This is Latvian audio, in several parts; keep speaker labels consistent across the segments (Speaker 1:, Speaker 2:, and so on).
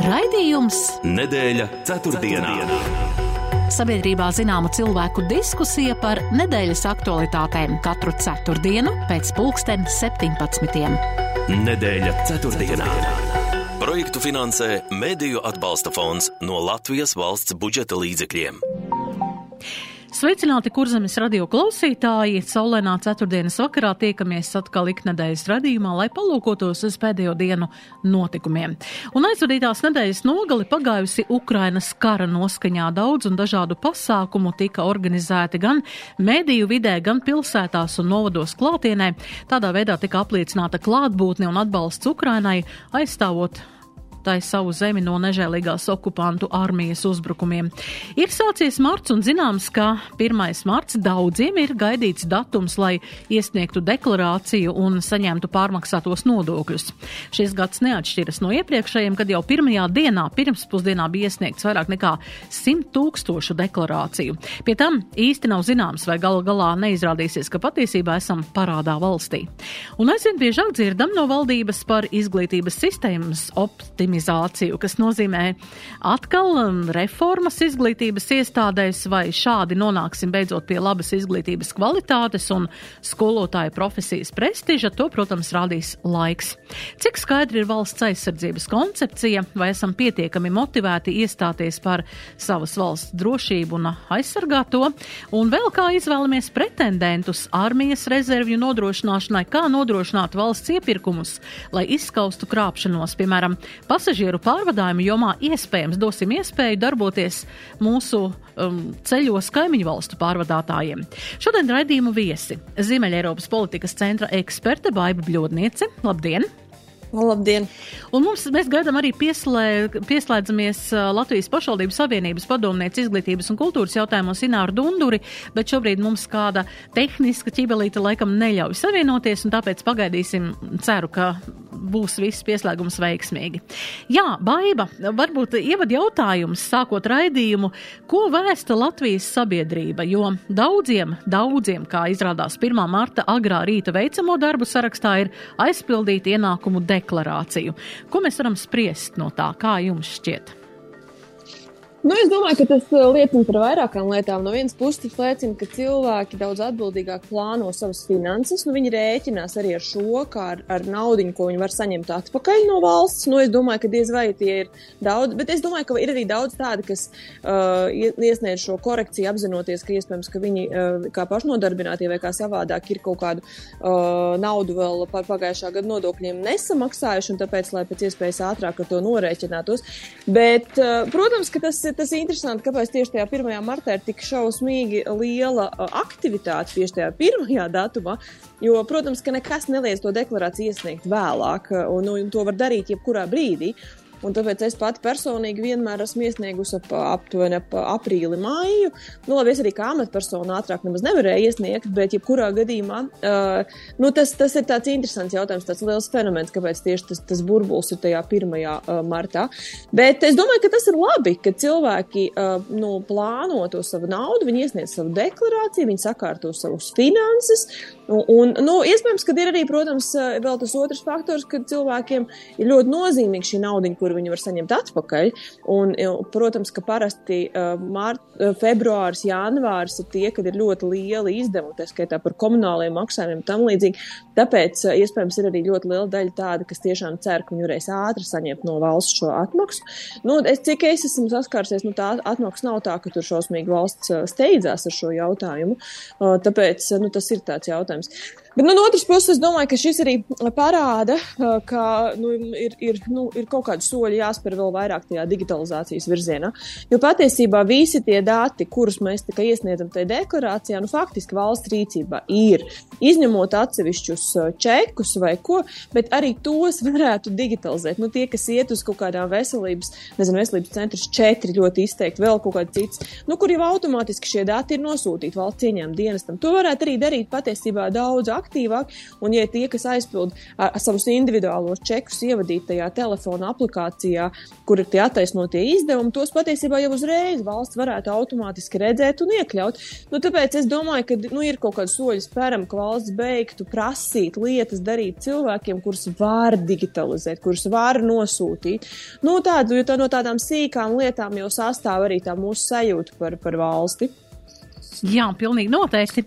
Speaker 1: Raidījums
Speaker 2: Nedēļa ceturtdienā.
Speaker 1: Sabiedrībā zināma cilvēku diskusija par nedēļas aktualitātēm katru ceturtdienu pēc pulksten 17.
Speaker 2: Nedēļa ceturtdienā. Projektu finansē Mēdīju atbalsta fonds no Latvijas valsts budžeta līdzekļiem.
Speaker 1: Sveicināti kurzemes radio klausītāji! Saulēnā ceturtdienas vakarā tiekamies atkal iknedēļas radījumā, lai palūkotos uz pēdējo dienu notikumiem. Un aizvadītās nedēļas nogali pagājusi Ukrainas kara noskaņā daudz un dažādu pasākumu tika organizēti gan mediju vidē, gan pilsētās un novados klātienē. Tādā veidā tika apliecināta klātbūtne un atbalsts Ukrainai, aizstāvot tai savu zemi no nežēlīgās okupantu armijas uzbrukumiem. Ir sācies marts un zināms, ka 1. marts daudziem ir gaidīts datums, lai iesniegtu deklarāciju un saņemtu pārmaksātos nodokļus. Šis gads neatšķiras no iepriekšējiem, kad jau pirmajā dienā pirmspusdienā bija iesniegts vairāk nekā 100 tūkstošu deklarāciju. Pie tam īsti nav zināms, vai gala galā neizrādīsies, ka patiesībā esam parādā valstī. Un aizvien biežāk dzirdam no valdības par izglītības sistēmas optimizāciju optimizāciju, kas nozīmē atkal um, reformas izglītības iestādēs, vai šādi nonāksim beidzot pie labas izglītības kvalitātes un skolotāju profesijas prestiža, to, protams, rādīs laiks. Cik skaidri ir valsts aizsardzības koncepcija, vai esam pietiekami motivēti iestāties par savas valsts drošību un aizsargāt to, un vēl kā izvēlamies pretendentus armijas rezervju nodrošināšanai, kā nodrošināt valsts iepirkumus, lai izskaustu krāpšanos, piemēram, pasažieru pārvadājumu jomā iespējams dosim iespēju darboties mūsu um, ceļos kaimiņu valstu pārvadātājiem. Šodien raidījumu viesi Ziemeļa Eiropas politikas centra eksperte Baiba Bļodniece. Labdien!
Speaker 3: Labdien!
Speaker 1: Un mums, mēs gaidām arī pieslē, pieslēdzamies Latvijas pašvaldības savienības padomniece izglītības un kultūras jautājumos Ināru Dunduri, bet šobrīd mums kāda tehniska ķibelīta laikam neļauj savienoties, un tāpēc pagaidīsim, ceru, ka būs viss pieslēgums veiksmīgi. Jā, Baiba, varbūt ievad jautājums, sākot raidījumu, ko vēsta Latvijas sabiedrība, jo daudziem, daudziem, kā izrādās 1. marta agrā rīta veicamo darbu sarakstā, ir aizpildīt ienākumu deklarāciju. Ko mēs varam spriest no tā, kā jums šķiet?
Speaker 3: Nu, es domāju, ka tas uh, liecina par vairākām lietām. No vienas puses, tas liecina, ka cilvēki daudz atbildīgāk plāno savas finanses. Nu, viņi rēķinās arī ar šo, kā ar, ar naudu, ko viņi var saņemt atpakaļ no valsts. Nu, es domāju, ka diez vai tie ir daudz, bet es domāju, ka ir arī daudz tādu, kas uh, iesniedz šo korekciju, apzinoties, ka iespējams, ka viņi uh, kā pašnodarbinātie vai kā savādāk ir kaut kādu uh, naudu vēl par pagājušā gada nodokļiem nesamaksājuši, un tāpēc, lai pēc iespējas ātrāk ar to norēķinātos. Bet, uh, protams, ka tas tas ir interesanti, kāpēc tieši tajā 1. martā ir tik šausmīgi liela aktivitāte tieši tajā pirmajā datumā. Jo, protams, ka nekas neliedz to deklarāciju iesniegt vēlāk, un, un to var darīt jebkurā brīdī. Un tāpēc es pati personīgi vienmēr esmu iesniegusi ap, aptuveni ap aprīli, māju. Nu, labi, es arī kā amatpersona ātrāk nemaz nevarēju iesniegt, bet jebkurā gadījumā uh, nu, tas, tas ir tāds interesants jautājums, tāds liels fenomens, kāpēc tieši tas, tas burbulis ir tajā 1. Uh, martā. Bet es domāju, ka tas ir labi, ka cilvēki uh, nu, plāno to savu naudu, viņi iesniedz savu deklarāciju, viņi sakārto savus finanses. Un, nu, iespējams, ka ir arī, protams, vēl tas otrs faktors, ka cilvēkiem ir ļoti nozīmīga šī nauda, kur viņi var saņemt atpakaļ. Un, protams, ka parasti uh, mārt, februāris, janvāris ir tie, kad ir ļoti lieli izdevumi, tā skaitā par komunāliem maksājumiem un tam līdzīgi. Tāpēc, iespējams, ir arī ļoti liela daļa tāda, kas tiešām cer, ka viņi varēs ātri saņemt no valsts šo atmaksu. Nu, es, cik es esmu saskārsies, nu, tā atmaksa nav tā, ka tur šausmīgi valsts steidzās ar šo jautājumu. Tāpēc, nu, tas ir tāds jautājums. times Bet nu, no otras puses, es domāju, ka šis arī parāda, ka nu, ir, ir, nu, ir kaut kādi soļi jāspēr vēl vairāk tajā digitalizācijas virzienā. Jo patiesībā visi tie dati, kurus mēs iesniedzam tajā deklarācijā, nu, faktiski valsts rīcībā ir. Izņemot atsevišķus čekus vai ko, bet arī tos varētu digitalizēt. Nu, tie, kas iet uz kaut kādām veselības, nezinu, veselības centrus, četri ļoti izteikti, vēl kaut kāds cits, nu, kur jau automātiski šie dati ir nosūtīti valsts ieņēmuma dienestam. To varētu arī darīt patiesībā daudz aktīvāk. Un, ja tie, kas aizpild ar savus individuālos čekus ievadītajā telefona aplikācijā, kur ir tie attaisnotie izdevumi, tos patiesībā jau uzreiz valsts varētu automātiski redzēt un iekļaut. Nu, tāpēc es domāju, ka nu, ir kaut kādi soļi spēram, ka valsts beigtu prasīt lietas darīt cilvēkiem, kurus var digitalizēt, kurus var nosūtīt. Nu, tādu, jo tā no tādām sīkām lietām jau sastāv arī tā mūsu sajūta par, par valsti.
Speaker 1: Jā, pilnīgi noteikti.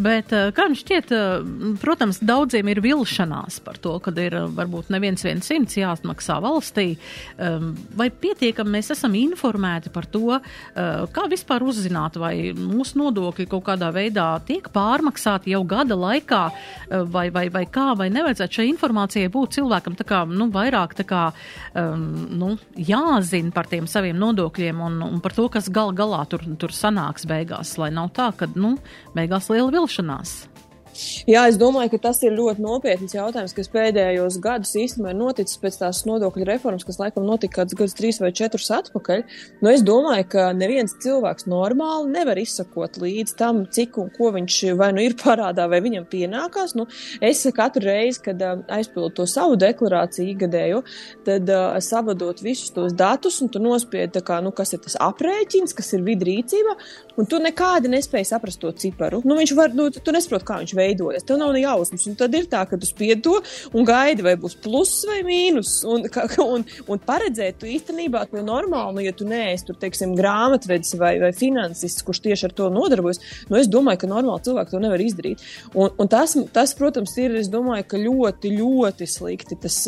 Speaker 1: Bet, eh, kā jums šķiet, eh, protams, daudziem ir vilšanās par to, ka ir eh, varbūt neviens viens simts jāatmaksā valstī. Ehm, vai pietiekami mēs esam informēti par to, kā vispār uzzināt, vai mūsu nodokļi kaut kādā veidā tiek pārmaksāti jau gada laikā, vai, vai, vai kā, vai nevajadzētu šai informācijai būt cilvēkam kā, nu, vairāk kā, um, nu, jāzina par tiem saviem nodokļiem un, un par to, kas gal galā tur, tur sanāks beigās, lai nav tā, ka, nu, beigās liela vilšanās.
Speaker 3: Jā, es domāju, ka tas ir ļoti nopietns jautājums, kas pēdējos gadus īstenībā ir noticis pēc tās nodokļu reformas, kas laikam notika kāds gads, trīs vai četrus atpakaļ. Nu, es domāju, ka neviens cilvēks normāli nevar izsakot līdz tam, cik un ko viņš vai nu ir parādā, vai viņam pienākās. Nu, es katru reizi, kad uh, aizpildu to savu deklarāciju ikgadēju, tad uh, savadot visus tos datus, un tu nospied, kā, nu, kas ir tas aprēķins, kas ir vidrīcība, un tu nekādi nespēji saprast to ciparu. Nu, viņš var, nu, tu nesaproti, kā viņš veidojas. Tev nav ne jausmas. Un tad ir tā, ka tu spied to un gaidi, vai būs pluss vai mīnus. Un, un, un paredzēt tu īstenībā to normāli, nu, ja tu neesi tur, teiksim, grāmatvedis vai, vai finansists, kurš tieši ar to nodarbojas, nu, es domāju, ka normāli cilvēki to nevar izdarīt. Un, un tas, tas, protams, ir, es domāju, ka ļoti, ļoti slikti. Tas,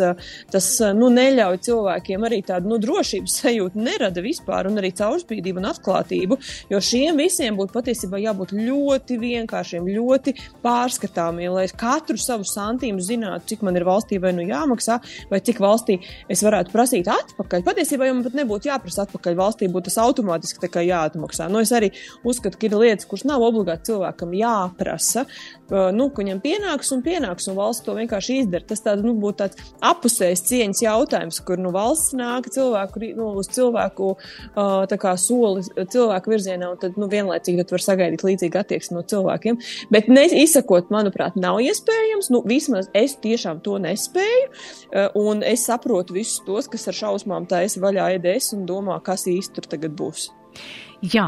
Speaker 3: tas nu, neļauj cilvēkiem arī tādu nu, drošības sajūtu, nerada vispār, un arī caurspīdību un atklātību, jo šiem visiem būtu patiesībā jābūt ļoti vienkāršiem, ļoti pārskatāmie, lai katru savu santīmu zinātu, cik man ir valstī vai nu jāmaksā, vai cik valstī es varētu prasīt atpakaļ. Patiesībā jau man pat nebūtu jāprasa atpakaļ, valstī būtu tas automātiski jāatmaksā. Nu, es arī uzskatu, ka ir lietas, kuras nav obligāti cilvēkam jāprasa, nu, ka viņam pienāks un pienāks, un valsts to vienkārši izdara. Tas tāds, nu, būtu tāds apusējs cieņas jautājums, kur nu, valsts nāk cilvēku, nu, uz cilvēku kā, soli cilvēku virzienā, un tad nu, vienlaicīgi tad var sagaidīt līdzīgu attieksmi no cilvēkiem. Bet ne, izsakot, manuprāt, nav iespējams. Nu, vismaz es tiešām to nespēju, un es saprotu visus tos, kas ar šausmām taisa vaļā EDS un domā, kas īsti tur tagad būs.
Speaker 1: Jā,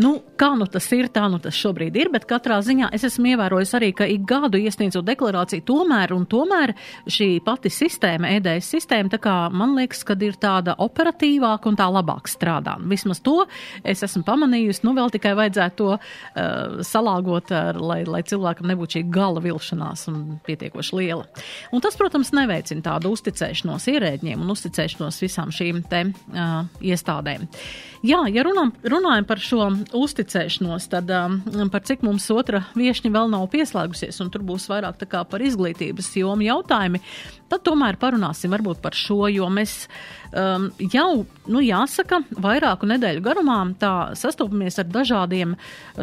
Speaker 1: nu, kā nu tas ir, tā nu tas šobrīd ir, bet katrā ziņā es esmu ievērojis arī, ka ik gadu iesniedzot deklarāciju tomēr un tomēr šī pati sistēma, EDS sistēma, tā kā man liekas, ka ir tāda operatīvāka un tā labāk strādā. Vismaz to es esmu pamanījusi, nu vēl tikai vajadzētu to uh, salāgot, ar, lai, lai cilvēkam nebūtu šī gala vilšanās un pietiekoši liela. Un tas, protams, neveicina tādu uzticēšanos ierēģiem un uzticēšanos visām šīm te uh, iestādēm. Jā, ja runām, runājam par šo uzticēšanos, tad um, par cik mums otra viešņa vēl nav pieslēgusies, un tur būs vairāk tā kā par izglītības jomu jautājumi, tad tomēr parunāsim varbūt par šo, jo mēs um, jau, nu, jāsaka, vairāku nedēļu garumā tā sastopamies ar dažādiem,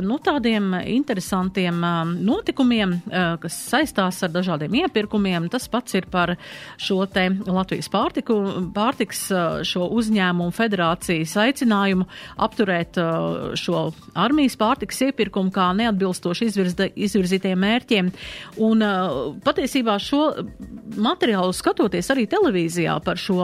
Speaker 1: nu, tādiem interesantiem um, notikumiem, uh, kas saistās ar dažādiem iepirkumiem. Tas pats ir par šo te Latvijas pārtiku, pārtiks uh, šo uzņēmumu federācijas aicinājumu apturēt uh, šo armijas pārtiks iepirkumu kā neatbilstoši izvirzītiem mērķiem. Un uh, patiesībā šo materiālu skatoties arī televīzijā par šo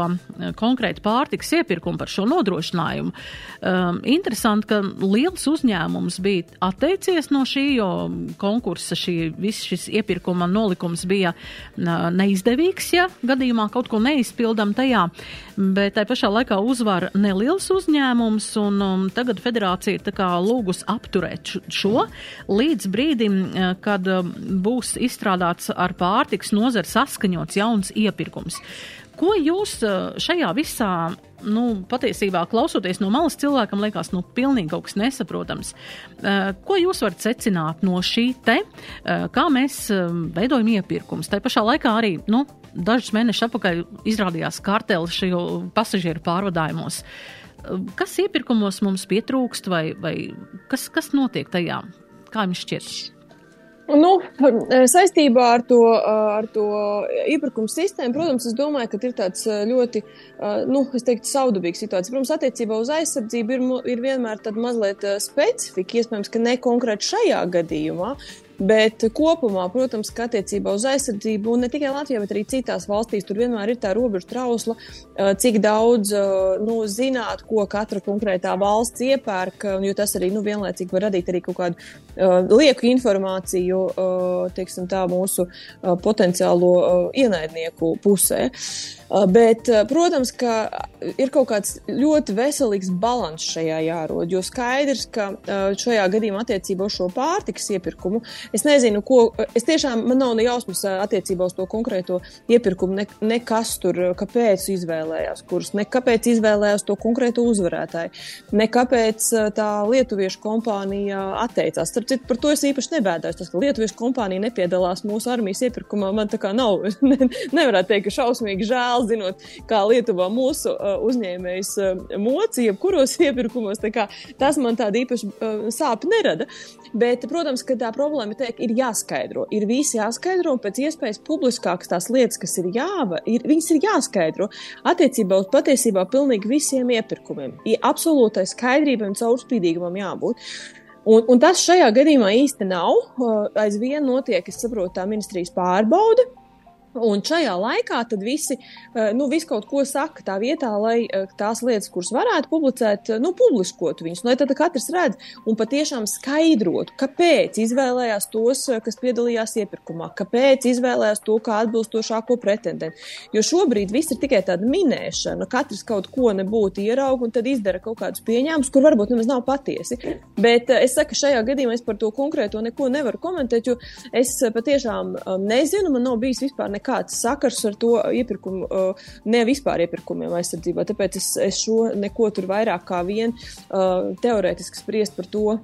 Speaker 1: konkrētu konkrēti pārtiks iepirkumu par šo nodrošinājumu. Um, interesanti, ka liels uzņēmums bija atteicies no šī, jo konkursa šī, viss šis iepirkuma nolikums bija neizdevīgs, ja gadījumā kaut ko neizpildam tajā, bet tai pašā laikā uzvar neliels uzņēmums, un um, tagad federācija ir tā kā lūgus apturēt šo līdz brīdim, uh, kad uh, būs izstrādāts ar pārtiks nozari saskaņots jauns iepirkums. Ko jūs šajā visā, nu, patiesībā klausoties no malas cilvēkam, liekas, nu, pilnīgi kaut kas nesaprotams. Ko jūs varat secināt no šī te, kā mēs veidojam iepirkums? Tā pašā laikā arī, nu, dažus mēnešus atpakaļ izrādījās kartelis šajā pasažieru pārvadājumos. Kas iepirkumos mums pietrūkst vai, vai kas, kas notiek tajā? Kā jums šķiet?
Speaker 3: Nu, saistībā ar to, ar to iepirkumu sistēmu, protams, es domāju, ka ir tāds ļoti, nu, es teiktu, saudabīgs situācija. Protams, attiecībā uz aizsardzību ir, ir vienmēr tāda mazliet specifika, iespējams, ka ne konkrēti šajā gadījumā, Bet kopumā, protams, ka attiecībā uz aizsardzību, ne tikai Latvijā, bet arī citās valstīs, tur vienmēr ir tā robeža trausla, cik daudz nu, zināt, ko katra konkrētā valsts iepērk, jo tas arī nu, vienlaicīgi var radīt arī kaut kādu uh, lieku informāciju uh, teiksim, tā, mūsu uh, potenciālo uh, ienaidnieku pusē. Uh, bet, uh, protams, ka ir kaut kāds ļoti veselīgs līdzsvars šajā jārod. Jo skaidrs, ka uh, šajā gadījumā attiecībā uz šo pārtikas iepirkumu, es nezinu, ko. Es tiešām man nav ne jausmas attiecībā uz to konkrēto iepirkumu, ne, nekas tur, kāpēc izvēlējās kurs, ne kāpēc izvēlējās to konkrēto uzvarētāju, ne kāpēc tā lietuviešu kompānija atteicās. Starp citu, par to es īpaši nebēdājos. Tas, ka lietuviešu kompānija nepiedalās mūsu armijas iepirkumā, man tā kā nav, ne, nevarētu teikt, ka šausmīgi žēl zinot, kā Lietuvā mūsu uzņēmējs moci, jebkuros iepirkumos. Tas man tādu īpašu uh, sāpju nerada. Bet, protams, ka tā problēma teik, ir jāskaidro. Ir visi jāskaidro, un pēc iespējas publiskākas tās lietas, kas ir jāva, ir, viņas ir jāskaidro attiecībā uz patiesībā pilnīgi visiem iepirkumiem. Ir absolūtai skaidrībai un caurspīdīgumam jābūt. Un, un tas šajā gadījumā īsti nav. Aizvien notiek, es saprotu, tā ministrijas pārbaude. Un šajā laikā tad visi, eh, nu, visu kaut ko saka tā vietā, lai eh, tās lietas, kuras varētu publicēt, eh, nu, publiskotu viņus, lai tad katrs redz un patiešām skaidrotu, kāpēc izvēlējās tos, kas piedalījās iepirkumā, kāpēc izvēlējās to kā atbilstošāko pretendentu. Jo šobrīd viss ir tikai tāda minēšana, katrs kaut ko nebūtu ieraug un tad izdara kaut kādus pieņēmumus, kur varbūt nemaz nav patiesi. Bet es saku, šajā gadījumā es par to konkrēto neko nevaru komentēt, jo es patiešām nezinu, man nav bijis vispār nekā nekāds sakars ar to iepirkumu, ne vispār iepirkumiem aizsardzībā. Tāpēc es, es šo neko tur vairāk kā vien teorētiski spriest par to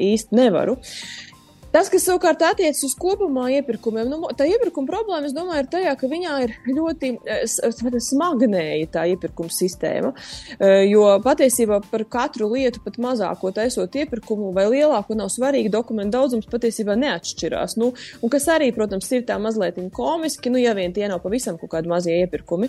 Speaker 3: īsti nevaru. Uh, Tas, kas savukārt attiecas uz kopumā iepirkumiem, nu, tā iepirkuma problēma, es domāju, ir tajā, ka viņā ir ļoti eh, smagnēja tā iepirkuma sistēma. Eh, jo patiesībā par katru lietu, pat mazāko taisot iepirkumu vai lielāko, nav svarīgi dokumentu daudzums patiesībā neatšķirās. Nu, un kas arī, protams, ir tā mazliet komiski, nu, ja vien tie nav pavisam kaut kādi mazie iepirkumi.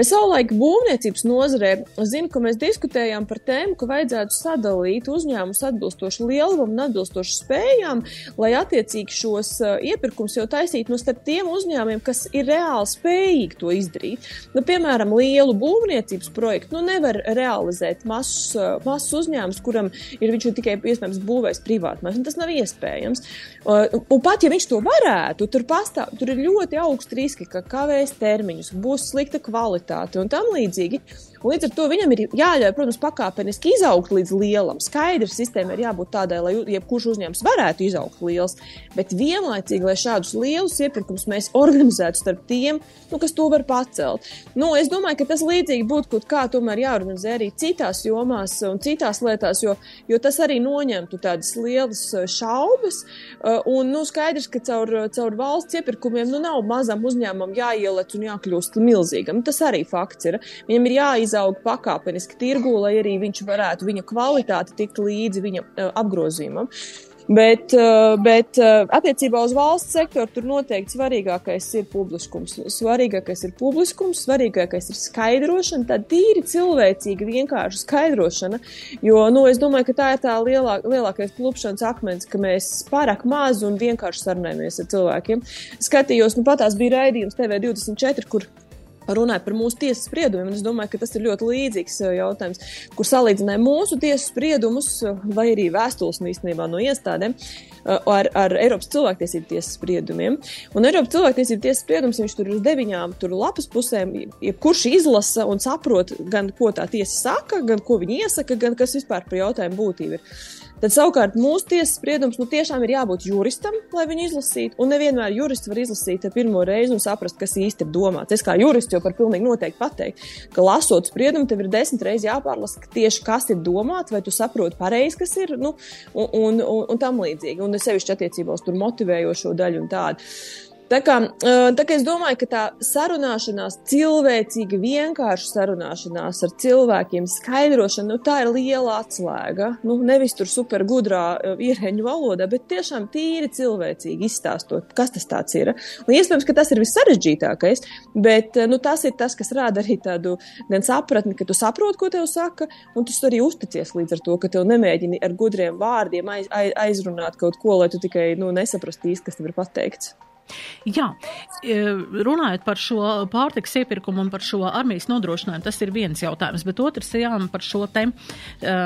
Speaker 3: Mēs savulaik būvniecības nozarē zinu, ka mēs diskutējām par tēmu, ka vajadzētu sadalīt uzņēmumus atbilstoši lielumam un atbilstoši spējām lai attiecīgi šos uh, iepirkums jau taisītu no nu, starp tiem uzņēmumiem, kas ir reāli spējīgi to izdarīt. Nu, piemēram, lielu būvniecības projektu nu, nevar realizēt mazs, uh, mazs uzņēmums, kuram ir viņš ir tikai iespējams būvējis privātmēs, un tas nav iespējams. Uh, un pat ja viņš to varētu, tur, pastāv, tur ir ļoti augsti riski, ka kavēs termiņus, būs slikta kvalitāte un tam līdzīgi. Un līdz ar to viņam ir jāļauj, protams, pakāpeniski izaugt līdz lielam. Skaidrs, sistēma ir jābūt tādai, lai jebkurš uzņēmums varētu izaugt liels. Bet vienlaicīgi, lai šādus lielus iepirkumus mēs organizētu starp tiem, nu, kas to var pacelt. Nu, es domāju, ka tas līdzīgi būtu kaut kā tomēr jāorganizē arī citās jomās un citās lietās, jo, jo tas arī noņemtu tādas lielas uh, šaubas. Uh, un nu, skaidrs, ka caur, caur valsts iepirkumiem nu, nav mazam uzņēmumam jāielec un jākļūst milzīgam. Tas arī fakts ir. Viņam ir jāiz izaug pakāpeniski tirgū, lai arī viņš varētu viņa kvalitāti tikt līdzi viņa uh, apgrozījumam. Bet, uh, bet uh, attiecībā uz valsts sektoru tur noteikti svarīgākais ir publiskums. Svarīgākais ir publiskums, svarīgākais ir skaidrošana, tā tīri cilvēcīga, vienkārša skaidrošana. Jo nu, es domāju, ka tā ir tā lielā, lielākais klupšanas akmens, ka mēs pārāk maz un vienkārši sarunājamies ar cilvēkiem. Skatījos, nu patās bija raidījums TV24, kur runāja par mūsu tiesas spriedumiem. Es domāju, ka tas ir ļoti līdzīgs uh, jautājums, kur salīdzināja mūsu tiesas spriedumus, uh, vai arī vēstules īstenībā no iestādēm, uh, ar, ar Eiropas cilvēktiesību tiesas spriedumiem. Un Eiropas cilvēktiesību tiesas spriedums, viņš tur ir uz deviņām tur lapas pusēm, jebkurš izlasa un saprot gan, ko tā tiesa saka, gan ko viņa iesaka, gan kas vispār par jautājumu būtību ir. Tad savukārt mūsu tiesas spriedums nu, tiešām ir jābūt juristam, lai viņu izlasītu. Un nevienmēr jurists var izlasīt pirmo reizi un saprast, kas īsti ir domāts. Es kā jurists jau par pilnīgi noteikti pateiktu, ka lasot spriedumu, tev ir desmit reizes jāpārlasa tieši, kas ir domāts, vai tu saproti pareizi, kas ir, nu, un, un, un, un tam līdzīgi. Un es sevišķi attiecībā uz motivējošo daļu un tādu. Tā kā, tā kā es domāju, ka tā sarunāšanās, cilvēcīga, vienkārša sarunāšanās ar cilvēkiem, skaidrošana, nu, tā ir liela atslēga. Nu, nevis tur super gudrā ierēņu valodā, bet tiešām tīri cilvēcīgi izstāstot, kas tas ir. Un iespējams, ka tas ir vissarežģītākais, bet nu, tas ir tas, kas rāda arī tādu gan sapratni, ka tu saproti, ko tev saka, un tu arī uzticies līdz ar to, ka tev nemēģini ar gudriem vārdiem aiz, aiz, aizrunāt kaut ko, lai tu tikai nu, nesaprastu īsti, kas tev ir pateikts.
Speaker 1: Jā, e, runājot par šo pārtiks iepirkumu un par šo armijas nodrošinājumu, tas ir viens jautājums, bet otrs jā, par šo te, e,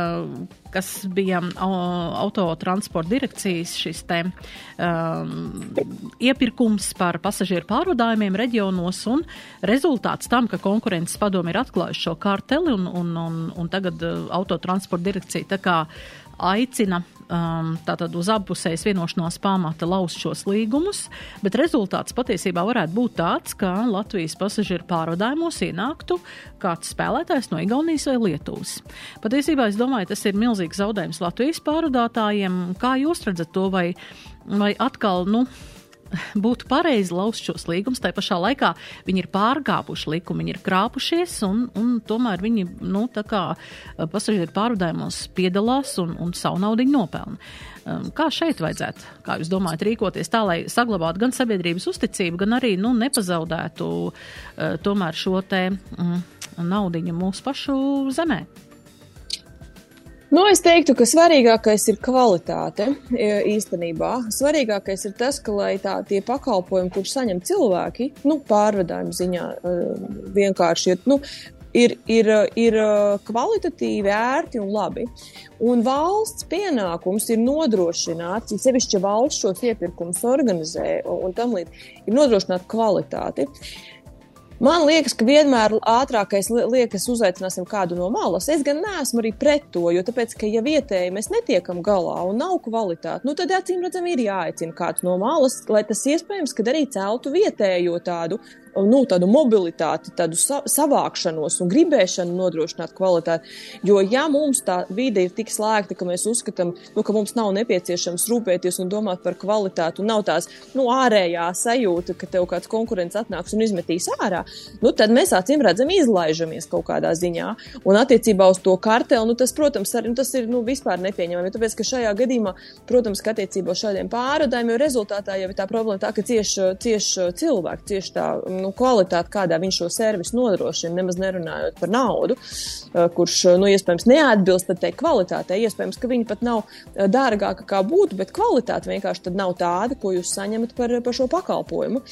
Speaker 1: kas bija autotransporta direkcijas šis te um, iepirkums par pasažieru pārvadājumiem reģionos un rezultāts tam, ka konkurences padomi ir atklājuši šo karteli un, un, un, un tagad autotransporta direkcija tā kā aicina um, tātad uz abpusējas vienošanās pamata laust šos līgumus, bet rezultāts patiesībā varētu būt tāds, ka Latvijas pasažieru pārvadājumos ienāktu kāds spēlētājs no Igaunijas vai Lietuvas. Patiesībā es domāju, tas ir milzīgs zaudējums Latvijas pārvadātājiem. Kā jūs redzat to, vai, vai atkal, nu, būtu pareizi laust šos līgumus. Tā pašā laikā viņi ir pārkāpuši likumu, viņi ir krāpušies, un, un tomēr viņi nu, eh, pasažieru pārvadājumos piedalās un, un savu naudu nopelna. Um, kā šeit vajadzētu, kā jūs domājat, rīkoties tā, lai saglabātu gan sabiedrības uzticību, gan arī nu, nepazaudētu uh, tomēr šo te mm, naudiņu mūsu pašu zemē?
Speaker 3: Nu, es teiktu, ka svarīgākais ir kvalitāte īstenībā. Svarīgākais ir tas, ka tā, tie pakalpojumi, kurus saņem cilvēki, nu, pārvadājumu ziņā vienkārši nu, ir, ir, ir kvalitatīvi, ērti un labi. Un valsts pienākums ir nodrošināt, sevišķi valsts šos iepirkumus organizē un tam līdzīgi, ir nodrošināt kvalitāti. Uh, Man liekas, ka vienmēr ātrākais liekas, uzaicināsim kādu no malas. Es gan neesmu arī pret to, jo tāpēc, ka ja vietēji mēs netiekam galā un nav kvalitāte, nu tad acīm redzam ir jāaicina kāds no malas, lai tas iespējams, ka arī celtu vietējo tādu nu, tādu mobilitāti, tādu sa savākšanos un gribēšanu nodrošināt kvalitāti. Jo, ja mums tā vide ir tik slēgta, ka mēs uzskatām, nu, ka mums nav nepieciešams rūpēties un domāt par kvalitāti, un nav tās nu, ārējā sajūta, ka tev kāds konkurents atnāks un izmetīs ārā, nu, tad mēs acīm redzam izlaižamies kaut kādā ziņā. Un attiecībā uz to karteli, nu, tas, protams, arī, nu, tas ir nu, vispār nepieņemami. Tāpēc, ka šajā gadījumā, protams, ka attiecībā uz šādiem pārādājumiem rezultātā jau ir tā problēma tā, ka cieši cieš cilvēki, cieši tā nu, kvalitāti, kādā viņš šo servisu nodrošina, nemaz nerunājot par naudu, eh, kurš, eh, nu, iespējams, neatbilst tai kvalitātei. Iespējams, ka viņi pat nav eh, dārgāka kā būtu, bet kvalitāte vienkārši nav tāda, ko jūs saņemat par, par šo pakalpojumu.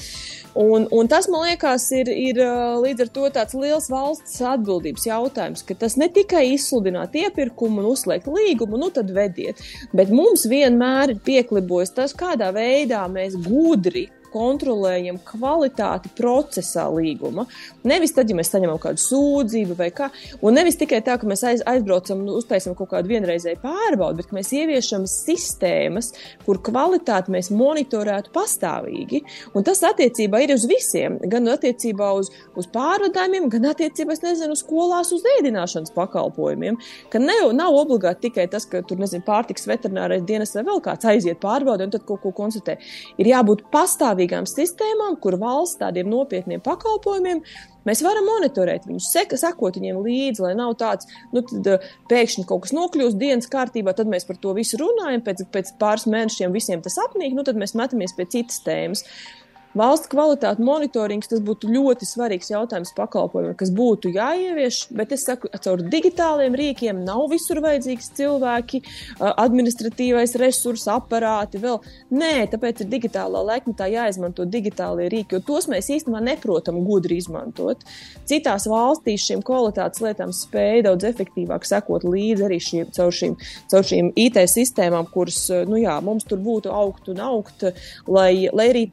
Speaker 3: Un, un tas, man liekas, ir, ir līdz ar to tāds liels valsts atbildības jautājums, ka tas ne tikai izsludināt iepirkumu un uzslēgt līgumu, nu tad vediet, bet mums vienmēr ir pieklibojis tas, kādā veidā mēs gudri kontrolējam kvalitāti procesā līguma. Nevis tad, ja mēs saņemam kādu sūdzību vai kā, un nevis tikai tā, ka mēs aiz, aizbraucam un uztaisam kaut kādu vienreizēju pārbaudi, bet mēs ieviešam sistēmas, kur kvalitāti mēs monitorētu pastāvīgi. Un tas attiecībā ir uz visiem, gan attiecībā uz, uz pārvadājumiem, gan attiecībā, nezinu, skolās, uz ēdināšanas pakalpojumiem. Ka ne, nav obligāti tikai tas, ka tur, nezinu, pārtiks veterinārais dienas vai vēl kāds aiziet pārbaudi un tad kaut ko konstatē. Ir jābūt pastāvīgi pastāvīgām sistēmām, kur valsts tādiem nopietniem pakalpojumiem Mēs varam monitorēt viņus, sekot viņiem līdzi, lai nav tāds, nu, tad uh, pēkšņi kaut kas nokļūst dienas kārtībā, tad mēs par to visu runājam, pēc, pēc pāris mēnešiem visiem tas apnīk, nu, tad mēs metamies pie citas tēmas. Uh, Valsts kvalitātes monitorings tas būtu ļoti svarīgs jautājums pakalpojumiem, kas būtu jāievieš, bet es saku, caur digitāliem rīkiem nav visur vajadzīgs cilvēki, administratīvais resurs, aparāti vēl. Nē, tāpēc ir digitālā laikmetā jāizmanto digitālie rīki, jo tos mēs īstenībā neprotam gudri izmantot. Citās valstīs šīm kvalitātes lietām spēja daudz efektīvāk sekot līdzi arī šiem, caur, šīm, caur šīm IT sistēmām, kuras, nu jā, mums tur būtu augt un augt, lai, lai arī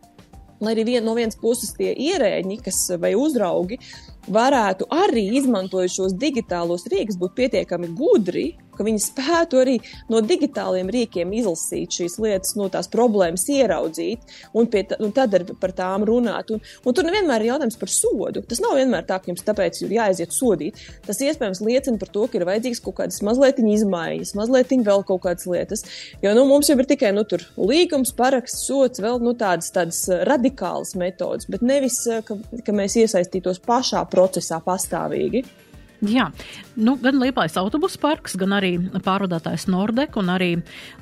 Speaker 3: lai arī vien, no vienas puses tie ierēģi, kas vai uzraugi, varētu arī izmantojot šos digitālos rīkus, būt pietiekami gudri, ka viņi spētu arī no digitāliem rīkiem izlasīt šīs lietas, no tās problēmas ieraudzīt un, tā, un tad ar, par tām runāt. Un, un tur nevienmēr ir jautājums par sodu. Tas nav vienmēr tā, ka jums tāpēc ir jāaiziet sodīt. Tas iespējams liecina par to, ka ir vajadzīgs kaut kādas mazliet izmaiņas, mazliet vēl kaut kādas lietas. Jo nu, mums jau ir tikai nu, līgums, paraksts, sots, vēl nu, tādas, tādas radikālas metodas, bet nevis, ka, ka mēs iesaistītos pašā procesā pastāvīgi.
Speaker 1: Jā, nu, gan Liepājas autobusu parks, gan arī pārvadātājs Nordek un arī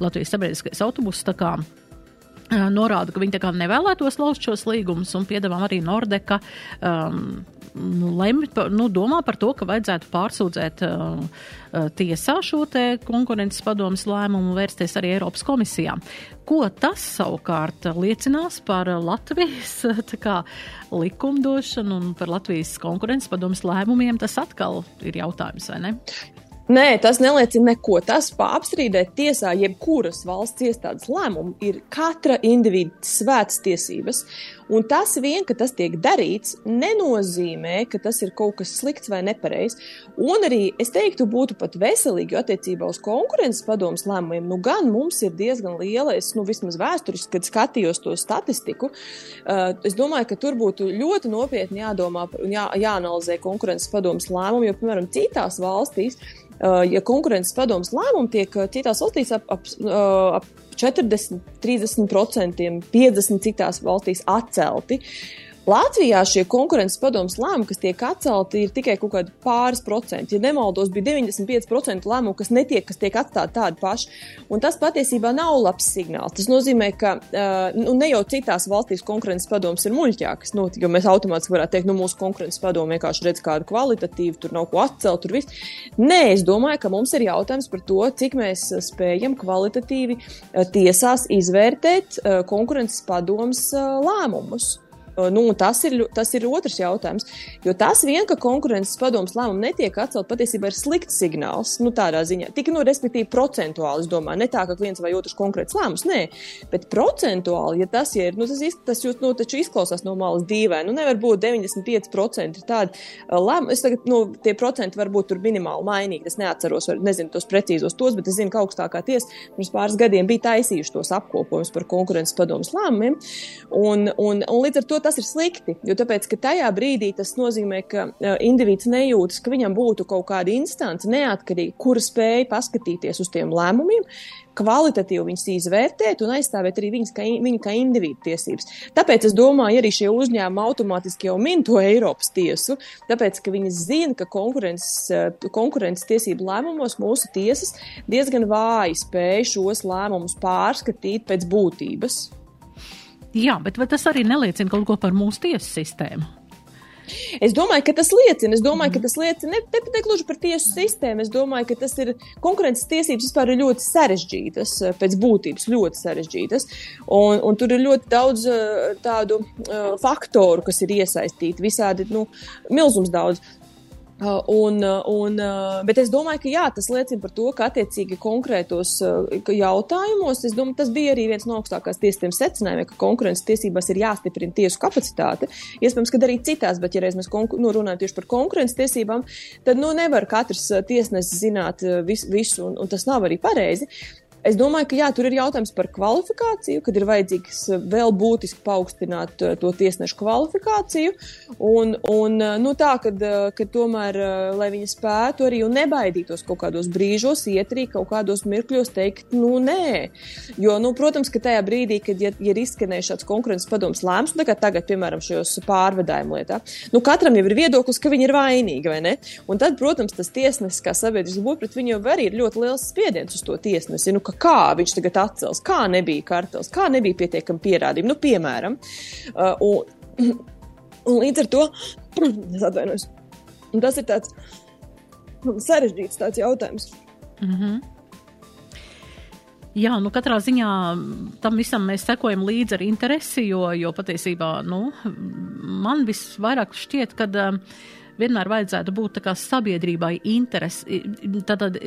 Speaker 1: Latvijas sabiedriskais autobus norāda, ka viņi nevēlētos lauzt šos līgumus un piedāvā arī Nordeka um, nu, lemj, nu, domā par to, ka vajadzētu pārsūdzēt uh, tiesā šo te konkurences padomas lēmumu un vērsties arī Eiropas komisijā. Ko tas savukārt liecinās par Latvijas kā, likumdošanu un par Latvijas konkurences padomas lēmumiem, tas atkal ir jautājums, vai ne?
Speaker 3: Nē, tas neliecina neko. Tas apstrīdēt tiesā jebkuras valsts iestādes lēmumu ir katra individa svētas tiesības. Un tas vien, ka tas tiek darīts, nenozīmē, ka tas ir kaut kas slikts vai nepareizs. Un arī es teiktu, būtu pat veselīgi attiecībā uz konkurences padomus lēmumiem. Nu, gan mums ir diezgan liela, es nu, vismaz vēsturiski, kad skatījos to statistiku, uh, es domāju, ka tur būtu ļoti nopietni jādomā un jā, jāanalizē konkurences padomus lēmumu, jo, piemēram, citās valstīs Uh, ja konkurences padomus lēmumi tiek uh, citās valstīs ap, ap, uh, ap 40, 30%, 50% citās valstīs atcelti. Uh, Latvijā šie konkurences padomus lēmumi, kas tiek atcelti, ir tikai kaut kādi pāris procenti. Ja nemaldos, bija 95% lēmumu, kas netiek, kas tiek atstāti tādi paši. Un tas patiesībā nav labs signāls. Tas nozīmē, ka uh, nu, ne jau citās valstīs konkurences padomus ir muļķākas, nu, jo mēs automātiski varētu teikt, nu, mūsu konkurences padomu vienkārši redz kādu kvalitatīvu, tur nav ko atcelt, tur viss. Nē, es domāju, ka mums ir jautājums par to, cik mēs spējam kvalitatīvi uh, tiesās izvērtēt uh, konkurences padomus lēmumus. Nu, tas, ir, tas ir otrs jautājums. Jo tas vien, ka konkurences padomus lēmumu netiek atcelt, patiesībā ir slikts signāls. Nu, tādā ziņā, tik nu, respektīvi, procentuāli, es domāju, ne tā, ka viens vai otrs konkrēts lēmums, nē, bet procentuāli, ja tas ir, nu, tas, tas jūs, nu, taču izklausās no malas dīvaini. Nu, nevar būt 95% tādi lēmumi. Es tagad, nu, tie procenti var būt tur minimāli mainīgi. Es neatceros, var, nezinu tos precīzos tos, bet es zinu, ka augstākā tiesa pirms pāris gadiem bija taisījuši tos apkopojumus par konkurences padomus lēmumiem. Un, un, un līdz ar to tas ir slikti. Jo tāpēc, ka tajā brīdī tas nozīmē, ka uh, indivīds nejūtas, ka viņam būtu kaut kāda instance, neatkarīga, kura spēja paskatīties uz tiem lēmumiem, kvalitatīvi viņus izvērtēt un aizstāvēt arī viņas kā, viņa kā individu tiesības. Tāpēc es domāju, arī šie uzņēmumi automātiski jau min to Eiropas tiesu, tāpēc, ka viņi zina, ka konkurences, konkurences tiesību lēmumos mūsu tiesas diezgan vāji spēj šos lēmumus pārskatīt pēc būtības.
Speaker 1: Jā, bet vai tas arī neliecina kaut ko par mūsu tiesu sistēmu?
Speaker 3: Es domāju, ka tas liecina. Es domāju, ka tas liecina ne, ne, ne gluži par tiesu sistēmu. Es domāju, ka tas ir konkurences tiesības vispār ir ļoti sarežģītas, pēc būtības ļoti sarežģītas. Un, un tur ir ļoti daudz tādu uh, faktoru, kas ir iesaistīti. Visādi, nu, milzums daudz. Uh, un, uh, un, uh, bet es domāju, ka jā, tas liecina par to, ka attiecīgi konkrētos jautājumos, domāju, tas bija arī viens no augstākās tiesas secinājumiem, ka konkurences tiesībās ir jāstiprina tiesu kapacitāte. Iespējams, ka arī citās, bet ja reiz mēs nu, runājam tieši par konkurences tiesībām, tad nu, nevar katrs tiesnesis zināt vis, visu, un, un tas nav arī pareizi. Es domāju, ka jā, tur ir jautājums par kvalifikāciju, kad ir vajadzīgs eh, vēl būtiski paaugstināt eh, to tiesnešu kvalifikāciju. Un, un eh, nu, tā, kad, kad tomēr, lai viņi spētu arī un nebaidītos kaut kādos brīžos, iet arī kaut kādos mirkļos teikt, nu, nē. Jo, nu, protams, ka tajā brīdī, kad ja, ja ir izskanējis šāds konkurences padoms lēmums, nu, tagad, piemēram, šajos pārvadājumu lietā, nu, katram jau ir viedoklis, ka viņi ir vainīgi, vai ne? Un tad, protams, tas tiesnesis, kā sabiedrisks būt pret viņu, jau arī ir ļoti liels spiediens uz to tiesnesi. Nu, kā viņš tagad atcels, kā nebija kartels, kā nebija pietiekami pierādījumi. Nu, piemēram, uh, un, un līdz ar to es atvainojos. Tas ir tāds sarežģīts tāds jautājums. Mm -hmm.
Speaker 1: Jā, nu katrā ziņā tam visam mēs sekojam līdzi ar interesi, jo, jo patiesībā nu, man visvairāk šķiet, ka uh, vienmēr vajadzētu būt sabiedrībai interesi, tātad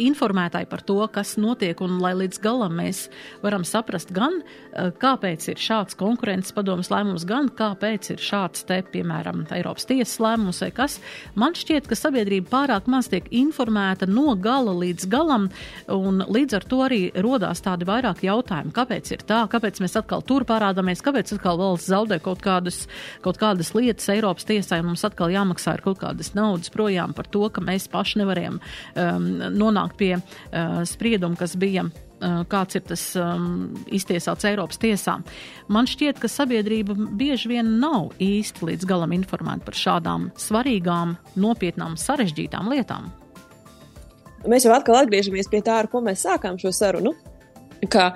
Speaker 1: informētāji par to, kas notiek, un lai līdz galam mēs varam saprast gan, kāpēc ir šāds konkurences padomas lēmums, gan kāpēc ir šāds te, piemēram, Eiropas tiesas lēmums vai kas. Man šķiet, ka sabiedrība pārāk maz tiek informēta no gala līdz galam, un līdz ar to arī rodās tādi vairāk jautājumi, kāpēc ir tā, kāpēc mēs atkal tur parādāmies, kāpēc atkal valsts zaudē kaut kādas, kaut kādas lietas Eiropas tiesai, un mums atkal jāmaksā ir kaut kādas naudas projām par to, ka mēs paši nevarējam um, nonākt pie uh, sprieduma, kas bija uh, kāds ir tas um, iztiesāts Eiropas tiesā. Man šķiet, ka sabiedrība bieži vien nav īsti līdz galam informēta par šādām svarīgām, nopietnām, sarežģītām lietām.
Speaker 3: Mēs jau atkal atgriežamies pie tā, ar ko mēs sākām šo sarunu. Ka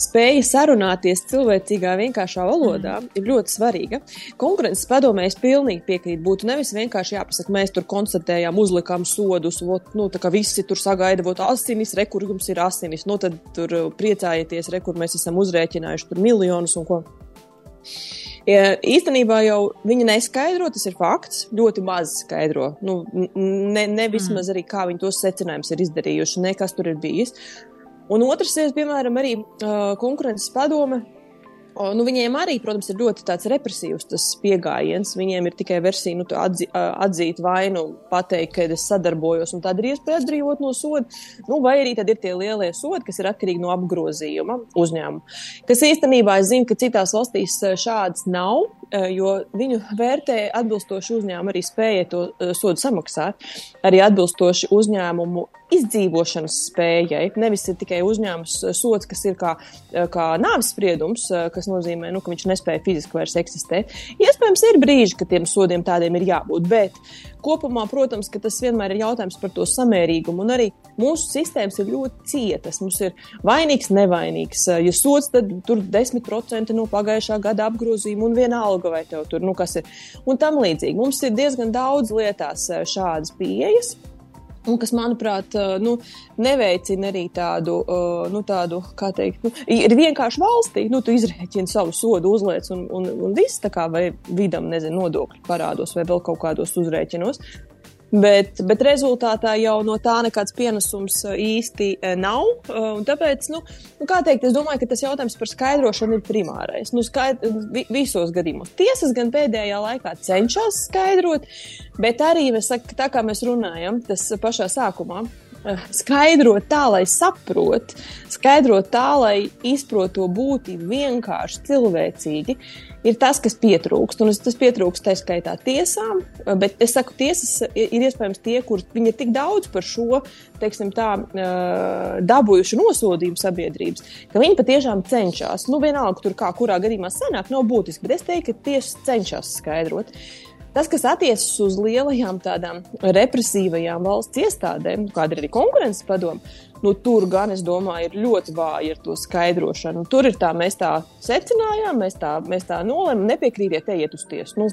Speaker 3: spēja sarunāties cilvēcīgā, vienkāršā valodā mm. ir ļoti svarīga. Konkurences padomē es pilnīgi piekrītu. Būtu nevis vienkārši jāpasaka, mēs tur konstatējām, uzlikām sodus, ot, nu, tā kā visi tur sagaida, vot asinis, re, kur jums ir asinis, nu tad tur priecājieties, re, kur mēs esam uzrēķinājuši tur miljonus un ko. Ja, īstenībā jau viņa neskaidro, tas ir fakts. Ļoti maz skaidro. Nu, ne, ne vismaz mm. arī kā viņi tos secinājumus ir izdarījuši, ne kas tur ir bijis. Un otrs ir, piemēram, arī uh, konkurences padome. Nu, viņiem arī, protams, ir ļoti tāds represīvs tas pieejams. Viņiem ir tikai versija, nu, atzi, atzīt vainu, pateikt, ka es sadarbojos, un tad ir iespēja atbrīvot no soda. Nu, vai arī tad ir tie lielie sodi, kas ir atkarīgi no apgrozījuma uzņēmuma. Kas īstenībā, es zinu, ka citās valstīs šādas nav. Eh, jo viņu vērtē atbilstoši uzņēmumu, arī spēja to eh, sodu samaksāt, arī atbilstoši uzņēmumu izdzīvošanas spējai. Nevis ir tikai uzņēmums sots, kas ir kā, kā nāves spriedums, kas nozīmē, nu, ka viņš nespēja fiziski vairs eksistēt. Iespējams, ir brīži, kad tiem sodiem tādiem ir jābūt, bet kopumā, protams, ka tas vienmēr ir jautājums par to samērīgumu. Un arī mūsu sistēmas ir ļoti cietas. Mums ir vainīgs, nevainīgs. Ja sots, tad tur 10% no pagājušā gada apgrozījuma un viena alga vai tev tur, nu kas ir. Un tam līdzīgi. Mums ir diezgan daudz lietās eh, šādas pieejas. Un kas, manuprāt, nu, neveicina arī tādu, nu, tādu kā teikt, nu, ir vienkārši valstī, nu, tu izrēķini savu sodu, uzliec un, un, un viss tā kā vai vidam, nezinu, nodokļu parādos vai vēl kaut kādos uzrēķinos. Bet, bet rezultātā jau no tā nekāds pienesums uh, īsti uh, nav. Uh, tāpēc, nu, nu, kā teikt, es domāju, ka tas jautājums par skaidrošanu ir primārais. Nu, skaid, vi, visos gadījumos. Tiesas gan pēdējā laikā cenšas skaidrot, bet arī, mēs, tā kā mēs runājam, tas pašā sākumā, skaidrot tā, lai saprot, skaidrot tā, lai izprot to būtību vienkārši cilvēcīgi, ir tas, kas pietrūkst. Un tas pietrūkst tā skaitā tiesām, bet es saku, tiesas ir iespējams tie, kur viņi ir tik daudz par šo, teiksim tā, dabūjuši nosodījumu sabiedrības, ka viņi patiešām cenšas. Nu, vienalga, tur kā kurā gadījumā sanāk, nav būtiski, bet es teiktu, ka tiesas cenšas skaidrot. Tas, kas attiecas uz lielajām tādām represīvajām valsts iestādēm, kāda ir arī konkurences padoma, nu, tur gan, es domāju, ir ļoti vāji ar to skaidrošanu. Tur ir tā, mēs tā secinājām, mēs tā, mēs tā nolēmām, nepiekrītiet, ejiet uz tiesu. Nu,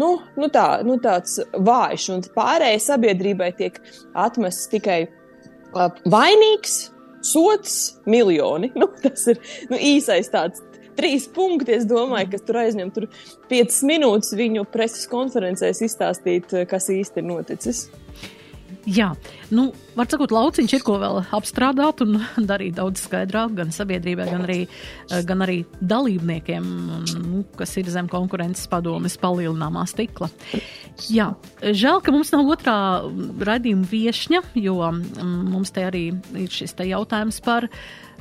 Speaker 3: nu, nu, tā, nu, tāds vājš, un pārējai sabiedrībai tiek atmests tikai uh, vainīgs, sots, miljoni. Nu, tas ir nu, īsais tāds trīs punkti, es domāju, kas tur aizņem tur piecas minūtes viņu preses konferencēs izstāstīt, kas īsti ir noticis.
Speaker 1: Jā, nu, var sakot, lauciņš ir ko vēl apstrādāt un darīt daudz skaidrāk gan sabiedrībai, gan arī, eh, gan arī dalībniekiem, nu, kas ir zem konkurences padomes palielināmā stikla. Jā, žēl, ka mums nav otrā raidījuma viešņa, jo mm, mums te arī ir šis te jautājums par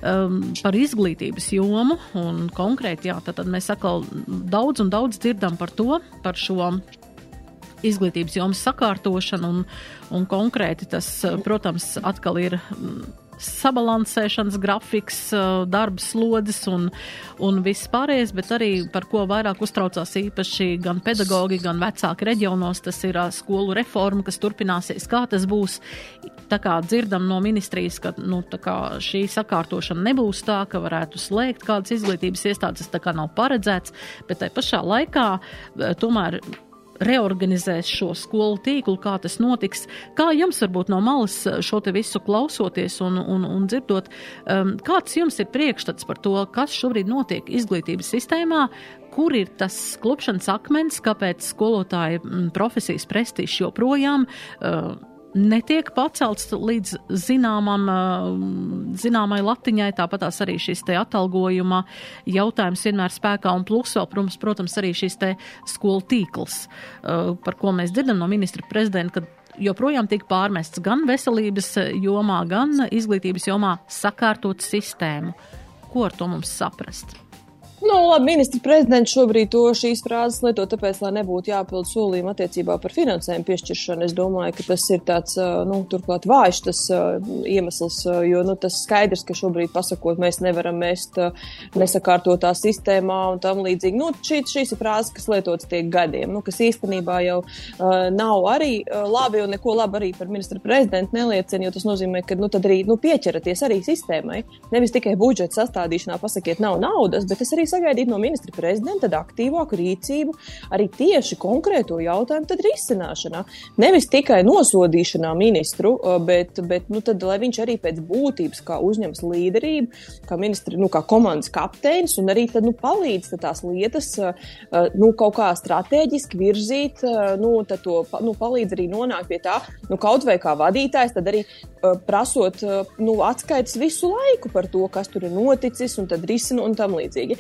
Speaker 1: um, par izglītības jomu. Konkrēti, jā, tad, tad mēs atkal daudz un daudz dzirdam par to, par šo izglītības jomas sakārtošanu, un, un konkrēti tas, protams, atkal ir sabalansēšanas grafiks, darba slodzes un, un viss pārējais, bet arī par ko vairāk uztraucās īpaši gan pedagogi, gan vecāki reģionos, tas ir skolu reforma, kas turpināsies, kā tas būs. Tā kā dzirdam no ministrijas, ka nu, šī sakārtošana nebūs tā, ka varētu slēgt kādas izglītības iestādes, tas tā kā nav paredzēts, bet tai pašā laikā tomēr reorganizēs šo skolu tīklu, kā tas notiks. Kā jums varbūt no malas šo te visu klausoties un, un, un dzirdot, um, kāds jums ir priekšstats par to, kas šobrīd notiek izglītības sistēmā, kur ir tas klupšanas akmens, kāpēc skolotāja mm, profesijas prestižs joprojām uh, netiek pacelts līdz zināmam, zināmai latiņai, tāpat arī šis te atalgojuma jautājums vienmēr spēkā un plus vēl, protams, protams arī šis te skolu tīkls, par ko mēs dzirdam no ministra prezidenta, ka joprojām tiek pārmests gan veselības jomā, gan izglītības jomā sakārtot sistēmu. Ko ar to mums saprast?
Speaker 3: Nu, labi, ministra prezidents šobrīd to šīs frāzes lieto, tāpēc, lai nebūtu jāpild solījumi attiecībā par finansējumu piešķiršanu. Es domāju, ka tas ir tāds, nu, turklāt vājš tas iemesls, jo, nu, tas skaidrs, ka šobrīd pasakot, mēs nevaram mest nesakārtotā sistēmā un tam līdzīgi. Nu, šī, šīs ir frāzes, kas lietotas tiek gadiem, nu, kas īstenībā jau uh, nav arī uh, labi un neko labi arī par ministra prezidentu neliecina, jo tas nozīmē, ka, nu, tad arī, nu, pieķeraties arī sistēmai. Nevis tikai budžeta sastādīšanā pasakiet, nav naudas, bet es arī sagaidīt no ministra prezidenta aktīvāku rīcību arī tieši konkrēto jautājumu risināšanā. Nevis tikai nosodīšanā ministru, bet, bet nu, tad, lai viņš arī pēc būtības uzņems līderību, kā ministra, nu, kā komandas kapteinis, un arī tad, nu, palīdz tad tās lietas nu, kaut kā strateģiski virzīt, nu, to nu, palīdz arī nonākt pie tā, nu, kaut vai kā vadītājs, tad arī prasot nu, atskaites visu laiku par to, kas tur ir noticis, un tad risinu un tam līdzīgi.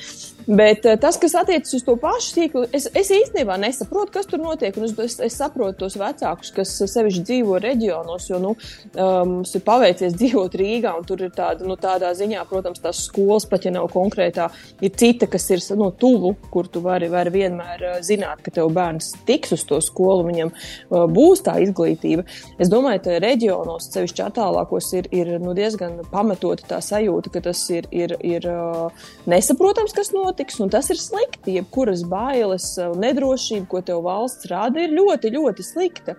Speaker 3: Bet eh, tas, kas attiecas uz to pašu tīklu, es, es īstenībā nesaprotu, kas tur notiek. Es, es, es saprotu tos vecākus, kas sevišķi dzīvo reģionos, jo nu, um, mums ir paveicies dzīvot Rīgā, un tur ir tāda, nu, tādā ziņā, protams, tās skolas pat ja nav konkrētā, ir cita, kas ir no nu, tuvu, kur tu vari, vari vienmēr uh, zināt, ka tev bērns tiks uz to skolu, viņam uh, būs tā izglītība. Es domāju, ka reģionos, sevišķi attālākos, ir, ir nu, diezgan pamatota tā sajūta, ka tas ir, ir, ir uh, nesaprotams, kas notiks, un tas ir slikti. Jebkuras bailes un nedrošība, ko tev valsts rāda, ir ļoti, ļoti slikta.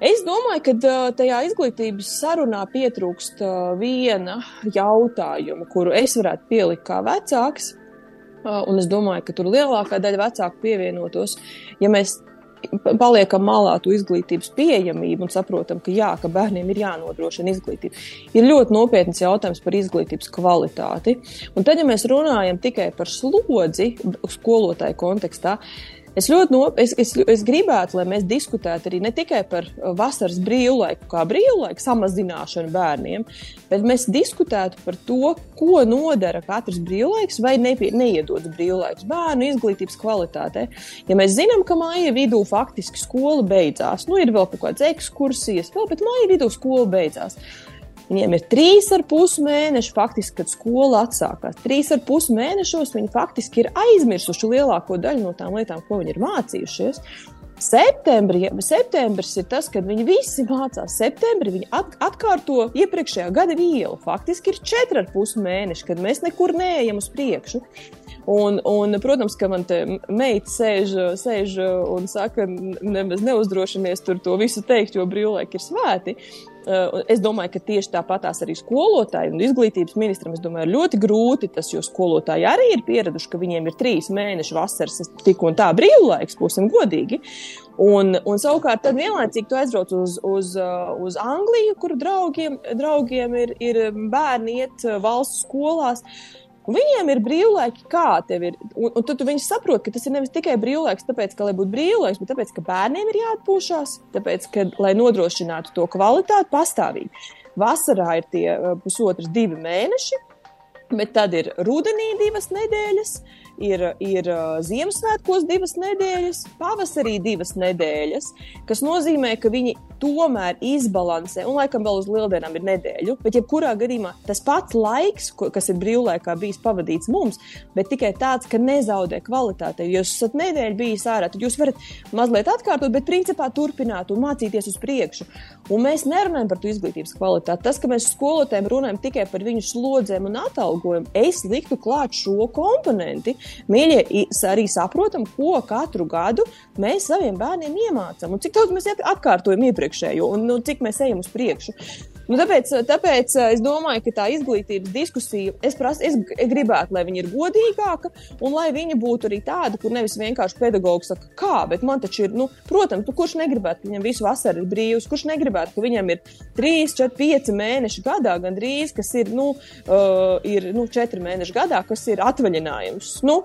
Speaker 3: Es domāju, ka tajā izglītības sarunā pietrūkst viena jautājuma, kuru es varētu pielikt kā vecāks. Un es domāju, ka tur lielākā daļa vecāku pievienotos, ja mēs paliekam malā to izglītības pieejamību un saprotam, ka jā, ka bērniem ir jānodrošina izglītība. Ir ļoti nopietns jautājums par izglītības kvalitāti. Un tad, ja mēs runājam tikai par slodzi skolotāju kontekstā, Es ļoti no, es, es, es gribētu, lai mēs diskutētu arī ne tikai par uh, vasaras brīvlaiku, kā brīvlaiku samazināšanu bērniem, bet mēs diskutētu par to, ko nodara katrs brīvlaiks vai nepie, neiedodas brīvlaiks bērnu izglītības kvalitātei. Ja mēs zinām, ka māja vidū faktiski skola beidzās, nu ir vēl kaut kādas ekskursijas, vēl, bet māja vidū skola beidzās. Viņiem ir trīs ar pus mēneši, faktiski, kad skola atsākās. Trīs ar pus mēnešos viņi faktiski ir aizmirsuši lielāko daļu no tām lietām, ko viņi ir mācījušies. Septembrī, septembris ir tas, kad viņi visi mācās. Septembrī viņi at, atkārto iepriekšējā gada vielu. Faktiski ir četri ar pus mēneši, kad mēs nekur neejam uz priekšu. Un, un, protams, ka man te meita sēž, sēž un saka, nemaz neuzdrošinies tur to visu teikt, jo brīvlaiki ir svēti. Uh, es domāju, ka tieši tāpatās arī skolotāji un izglītības ministram domāju, ir ļoti grūti tas, jo skolotāji arī ir pieraduši, ka viņiem ir trīs mēneši vasaras, tik un tā brīvlaiks, būsim godīgi. Un, un savukārt, tad vienlaicīgi tu aizbrauc uz, uz, uh, uz Angliju, kur draugiem, draugiem ir, ir bērni iet uh, valsts skolās. Uh, viņiem ir brīvlaiki, kā tev ir. Un, un tad viņi saprot, ka tas ir nevis tikai brīvlaiks, tāpēc, ka, lai būtu brīvlaiks, bet tāpēc, ka bērniem ir jāatpūšas, tāpēc, ka, lai nodrošinātu to kvalitāti pastāvīgi. Vasarā ir tie uh, pusotras divi mēneši, bet tad ir rudenī divas nedēļas, ir, ir Ziemassvētkos divas nedēļas, pavasarī divas nedēļas, kas nozīmē, ka viņi tomēr izbalansē, un laikam vēl uz lieldienām ir nedēļa. Bet, jebkurā gadījumā, tas pats laiks, kas ir brīvlaikā bijis pavadīts mums, bet tikai tāds, ka nezaudē kvalitāti. Ja jūs esat nedēļu bijis ārā, tad jūs varat mazliet atkārtot, bet principā turpināt un mācīties uz priekšu. Un mēs nerunājam par to izglītības kvalitāti. Tas, ka mēs skolotājiem runājam tikai par viņu slodzēm un atalgojumu, es liktu klāt šo komponenti. Mīļie, arī saprotam, ko katru gadu mēs saviem bērniem iemācām un cik daudz mēs atkārtojam iepriekšējo un nu, cik mēs ejam uz priekšu. Nu, tāpēc, tāpēc es domāju, ka tā izglītības diskusija, es, prasu, es gribētu, lai viņa ir godīgāka un lai viņa būtu arī tāda, kur nevis vienkārši pedagogs saka, kā, bet man taču ir, nu, protams, tu, kurš negribētu, ka viņam visu vasaru ir brīvs, kurš negribētu, ka viņam ir 3, 4, 5 mēneši gadā gandrīz, kas ir, nu, uh, ir, nu 4 mēneši gadā, kas ir atvaļinājums. Nu,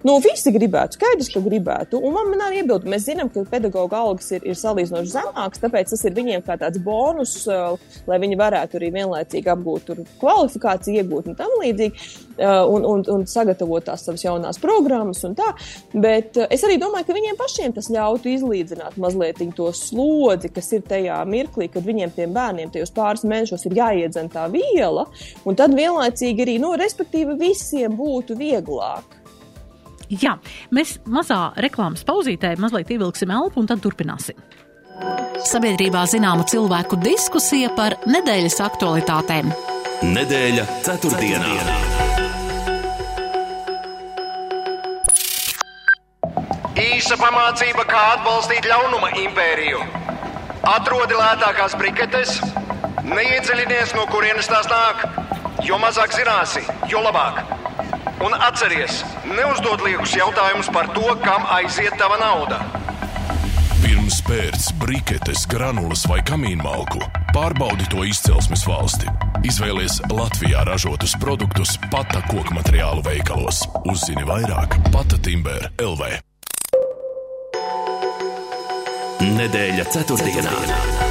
Speaker 3: Nu, visi gribētu, skaidrs, ka gribētu. Un man, man arī iebildu, mēs zinām, ka pedagoģa algas ir, ir salīdzinoši zemākas, tāpēc tas ir viņiem kā tāds bonus, uh, lai viņi varētu arī vienlaicīgi apgūt kvalifikāciju, iegūt un tam līdzīgi, uh, un, un, un sagatavot tās savas jaunās programmas un tā. Bet uh, es arī domāju, ka viņiem pašiem tas ļautu izlīdzināt mazliet to slodzi, kas ir tajā mirklī, kad viņiem tiem bērniem tajos pāris mēnešos ir jāiedzen tā viela, un tad vienlaicīgi arī, nu, respektīvi, visiem būtu vieglāk.
Speaker 1: Jā, mēs mazā reklāmas pauzītē mazliet ievilksim elpu un tad turpināsim. Sabiedrībā zināma cilvēku diskusija par nedēļas aktualitātēm.
Speaker 2: Nedēļa ceturtdienā.
Speaker 4: Īsa pamācība, kā atbalstīt ļaunuma impēriju. Atrodi lētākās briketes, neiedziļinies, no kurienes tās nāk. Jo mazāk zināsi, jo labāk. Un atceries, neuzdod liekus jautājumus par to, kam aiziet tava nauda.
Speaker 5: Pirms pērts briketes, granulas vai kamīnmalku, pārbaudi to izcelsmes valsti. Izvēlies Latvijā ražotus produktus Pata koku materiālu veikalos. Uzzini vairāk Pata Timber LV.
Speaker 2: Nedēļa ceturtdienā. ceturtdienā.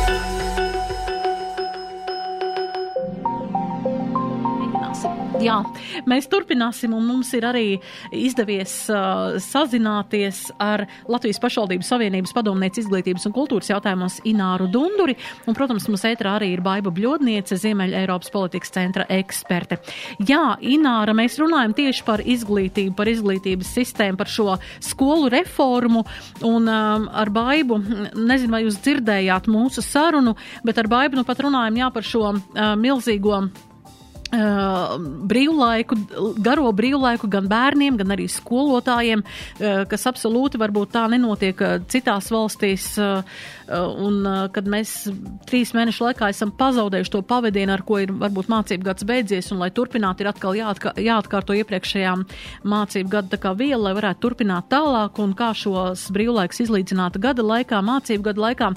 Speaker 1: Jā, mēs turpināsim, un mums ir arī izdevies uh, sazināties ar Latvijas pašvaldības Savienības padomnieci izglītības un kultūras jautājumos Ināru Dunduri, un, protams, mums ētrā arī ir Baiba Bļodniece, Ziemeļa Eiropas politikas centra eksperte. Jā, Ināra, mēs runājam tieši par izglītību, par izglītības sistēmu, par šo skolu reformu, un um, ar Baibu, nezinu, vai jūs dzirdējāt mūsu sarunu, bet ar Baibu nu pat runājam, jā, par šo uh, milzīgo brīvlaiku, garo brīvlaiku gan bērniem, gan arī skolotājiem, kas absolūti varbūt tā nenotiek citās valstīs. Un kad mēs trīs mēnešu laikā esam pazaudējuši to pavadienu, ar ko ir varbūt mācību gads beidzies, un lai turpinātu, ir atkal jāatka, jāatkārto iepriekšējā mācību gada tā kā viela, lai varētu turpināt tālāk, un kā šos brīvlaiks izlīdzināt gada laikā, mācību gada laikā.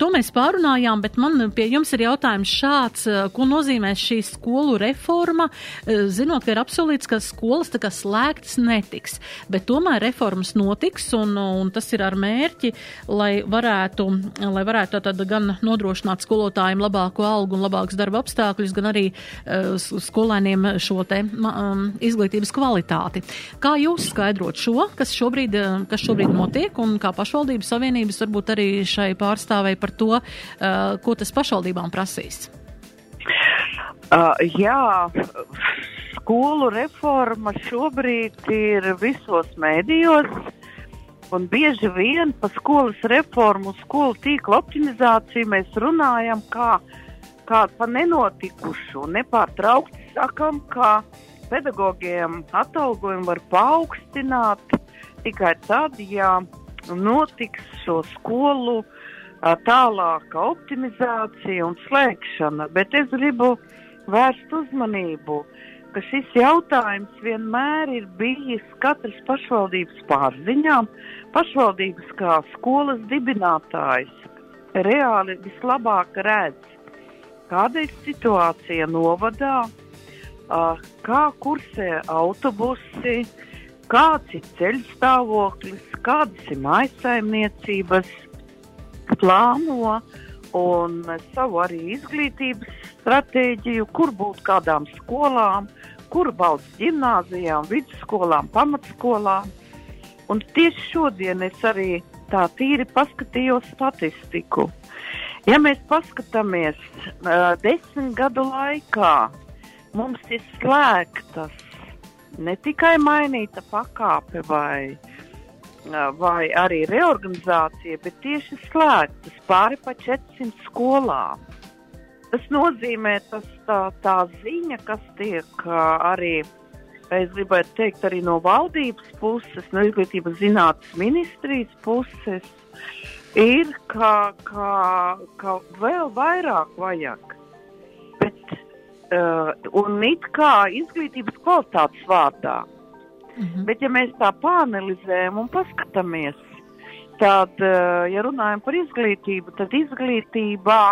Speaker 1: To mēs pārunājām, bet man pie jums ir jautājums šāds, ko nozīmē šī skolu reforma, zinot, ka ir apsolīts, ka skolas tā kā slēgtas netiks, bet tomēr reformas notiks, un, un tas ir ar mērķi, lai varētu lai varētu tad gan nodrošināt skolotājiem labāku algu un labākus darba apstākļus, gan arī uh, skolēniem šo te um, izglītības kvalitāti. Kā jūs skaidrot šo, kas šobrīd, uh, kas šobrīd notiek, un kā pašvaldības savienības varbūt arī šai pārstāvēja par to, uh, ko tas pašvaldībām prasīs?
Speaker 6: Uh, jā, skolu reforma šobrīd ir visos mēdījos. Un bieži vien par skolas reformu, skolu tīkla optimizāciju mēs runājam kā, kā par nenotikušu. Nepārtraukti sakam, ka pedagogiem atalgojumu var paaugstināt tikai tad, ja notiks šo skolu tālāka optimizācija un slēgšana. Bet es gribu vērst uzmanību ka šis jautājums vienmēr ir bijis katras pašvaldības pārziņām. Pašvaldības kā skolas dibinātājs reāli vislabāk redz, kāda ir situācija novadā, kā kursē autobusi, kāds ir ceļu stāvoklis, kādas ir maisaimniecības, plāno un savu arī izglītības stratēģiju, kur būt kādām skolām, kur valsts gimnāzijām, vidusskolām, pamatskolām. Un tieši šodien es arī tā tīri paskatījos statistiku. Ja mēs paskatāmies uh, desmit gadu laikā, mums ir slēgtas ne tikai mainīta pakāpe vai, uh, vai arī reorganizācija, bet tieši slēgtas pāri pa 400 skolām. Tas nozīmē, tas tā, tā ziņa, kas tiek arī, es gribētu teikt, arī no valdības puses, no izglītības zinātnes ministrijas puses, ir, ka, ka, ka vēl vairāk vajag. uh, un it kā izglītības kvalitātes vārdā.
Speaker 1: Mhm.
Speaker 6: Bet, ja mēs tā pāanalizējam un paskatāmies, tad, uh, ja runājam par izglītību, tad izglītībā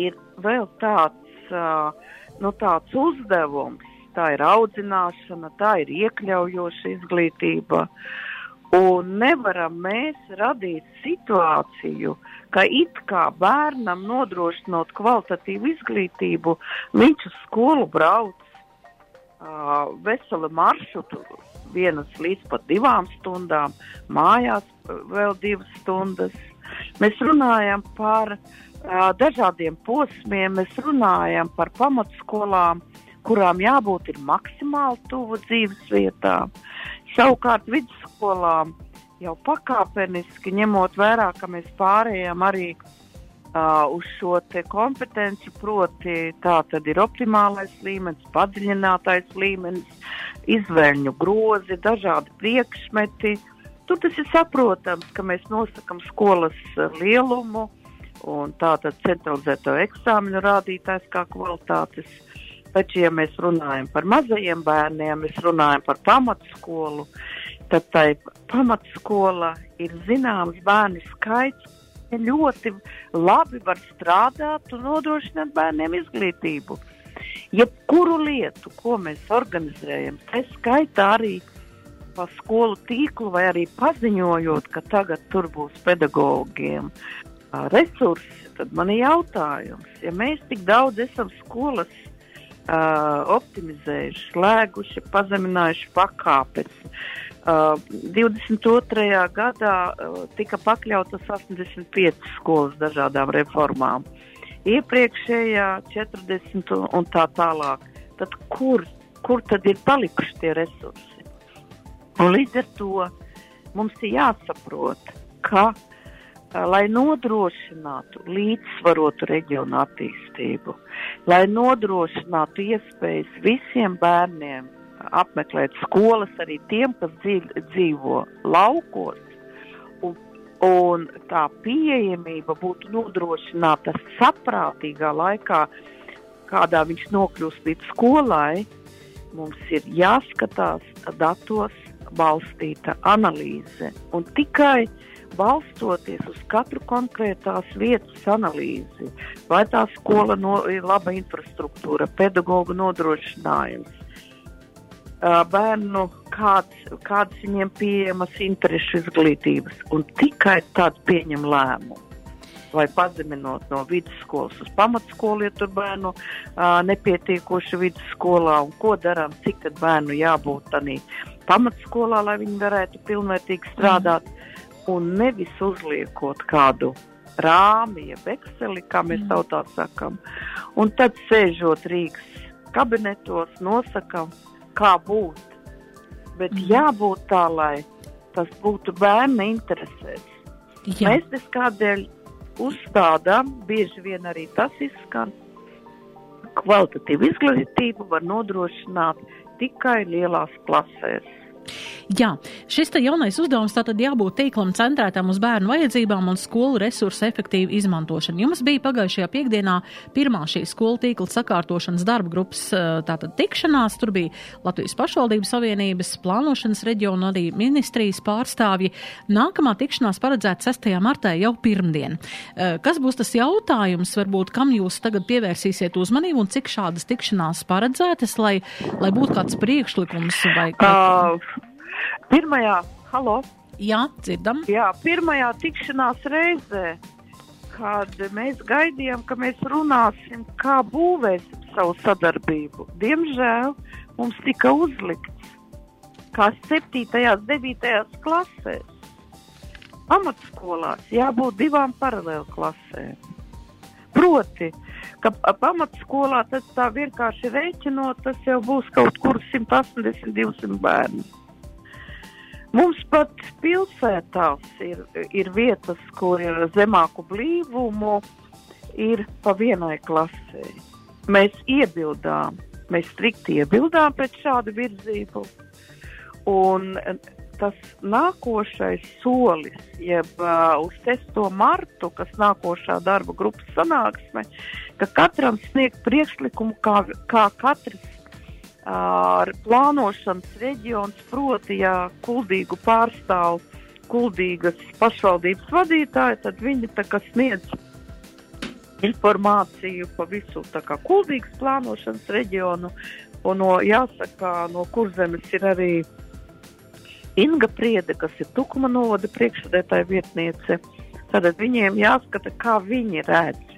Speaker 6: ir vēl tāds, uh, nu, tāds uzdevums. Tā ir audzināšana, tā ir iekļaujoša izglītība. Un nevaram mēs radīt situāciju, ka it kā bērnam nodrošinot kvalitatīvu izglītību, viņš uz skolu brauc uh, veselu maršrutu, vienas līdz pat divām stundām, mājās vēl divas stundas. Mēs runājam par uh, dažādiem posmiem, mēs runājam par pamatskolām, kurām jābūt ir maksimāli tuvu dzīves vietām. Savukārt vidusskolām jau pakāpeniski ņemot vērā, ka mēs pārējām arī uh, uz šo te kompetenci, proti tā tad ir optimālais līmenis, padziļinātais līmenis, izvēļņu grozi, dažādi priekšmeti. Tur tas ir saprotams, ka mēs nosakam skolas lielumu un tātad centralizēto eksāmenu rādītājs kā kvalitātes. Taču, ja mēs runājam par mazajiem bērniem, mēs runājam par pamatskolu, tad tai pamatskola ir zināms bērnu skaits, ja ļoti labi var strādāt un nodrošināt bērniem izglītību. Jebkuru lietu, ko mēs organizējam, tā skaitā arī pa skolu tīklu vai arī paziņojot, ka tagad tur būs pedagogiem resursi, tad man ir jautājums, ja mēs tik daudz esam skolas uh, optimizējuši, slēguši, pazeminājuši pakāpes. Uh, 22. gadā uh, tika pakļautas 85 skolas dažādām reformām. Iepriekšējā 40 un, tā tālāk. Tad kur, kur tad ir palikuši tie resursi? Un līdz ar to mums ir jāsaprot, ka uh, lai nodrošinātu līdzsvarotu reģionu attīstību, lai nodrošinātu iespējas visiem bērniem apmeklēt skolas, arī tiem, kas dzīvo laukos, un, un tā pieejamība būtu nodrošināta saprātīgā laikā, kādā viņš nokļūst līdz skolai, mums ir jāskatās datos balstīta analīze. Un tikai balstoties uz katru konkrētās vietas analīzi, vai tā skola no, ir laba infrastruktūra, pedagoģa nodrošinājums, bērnu, kāds, kādas viņiem pieejamas interešu izglītības, un tikai tad pieņem lēmumu. Vai pazeminot no vidusskolas uz pamatskolu, ja tur bērnu uh, nepietiekoši vidusskolā, un ko darām, cik tad bērnu jābūt tādā pamatskolā, lai viņi varētu pilnvērtīgi strādāt. Mm un nevis uzliekot kādu rāmi, jeb ekseli, kā mēs mm. tautā sakam. Un tad sēžot Rīgas kabinetos, nosakam, kā būt. Bet mm. jābūt tā, lai tas būtu bērna interesēs. Jā. Mēs tas kādēļ uzstādām, bieži vien arī tas izskan, kvalitatīvu izglītību var nodrošināt tikai lielās klasēs.
Speaker 1: Jā, šis jaunais uzdevums tātad jābūt tīklam centrētam uz bērnu vajadzībām un skolu resursu efektīvu izmantošanu. Jums bija pagājušajā piekdienā pirmā šī skolu tīkla sakārtošanas darba grupas tātad tikšanās. Tur bija Latvijas pašvaldību savienības plānošanas reģiona arī ministrijas pārstāvji. Nākamā tikšanās paredzēta 6. martā jau pirmdien. Kas būs tas jautājums, varbūt, kam jūs tagad pievērsīsiet uzmanību un cik šādas tikšanās paredzētas, lai, lai būtu kāds priekšlikums vai?
Speaker 6: Uh. Pirmajā, halo!
Speaker 1: Jā, dzirdam.
Speaker 6: Jā, pirmajā tikšanās reizē, kad mēs gaidījām, ka mēs runāsim, kā būvēsim savu sadarbību. Diemžēl mums tika uzlikts, kā 7. un 9. klasēs, pamatskolās jābūt divām paralēlu klasēm. Proti, ka pamatskolā tas tā vienkārši rēķinot, tas jau būs kaut kur 180, 200 bērni. Mums pat pilsētās ir, ir vietas, kur ir zemāku blīvumu, ir pa vienai klasē. Mēs iebildām, mēs strikti iebildām pret šādu virzību. Un tas nākošais solis, jeb uh, uz 6. martu, kas nākošā darba grupas sanāksme, ka katram sniegt priekšlikumu, kā, kā katrs uh, plānošanas reģions, proti, ja kuldīgu pārstāv kuldīgas pašvaldības vadītāji, tad viņi sniedz informāciju pa visu kā kuldīgas plānošanas reģionu, un no, jāsaka, no kurzemes ir arī Inga Priede, kas ir Tukuma novada priekšsēdētāja vietniece. Tātad viņiem jāskata, kā viņi redz.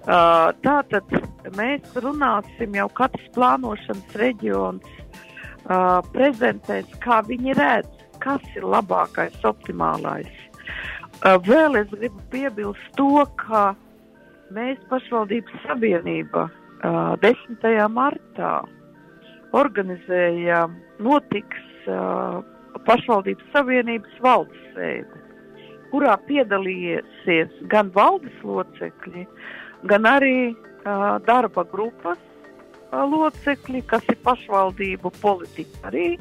Speaker 6: Uh, tātad mēs runāsim jau katrs plānošanas reģions uh, prezentēs, kā viņi redz, kas ir labākais, optimālais. Uh, vēl es gribu piebilst to, ka mēs pašvaldības savienība uh, 10. martā organizējām, notiks uh, pašvaldības savienības valdes sēde, kurā piedalīsies gan valdes locekļi, gan arī uh, darba grupas uh, locekļi, kas ir pašvaldību politika arī.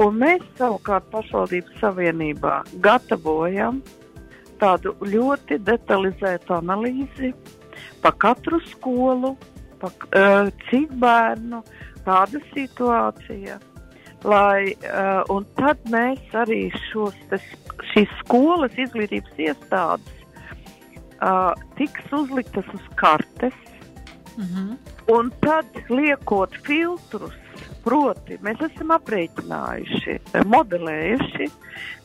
Speaker 6: Un mēs savukārt pašvaldības savienībā gatavojam tādu ļoti detalizētu analīzi pa katru skolu, pa, uh, cik bērnu, kāda situācija, lai, uh, un tad mēs arī šos, tas, šīs skolas izglītības iestādes uh, tiks uzliktas uz kartes,
Speaker 1: Mm -hmm.
Speaker 6: un tad liekot filtrus, proti, mēs esam aprēķinājuši, modelējuši,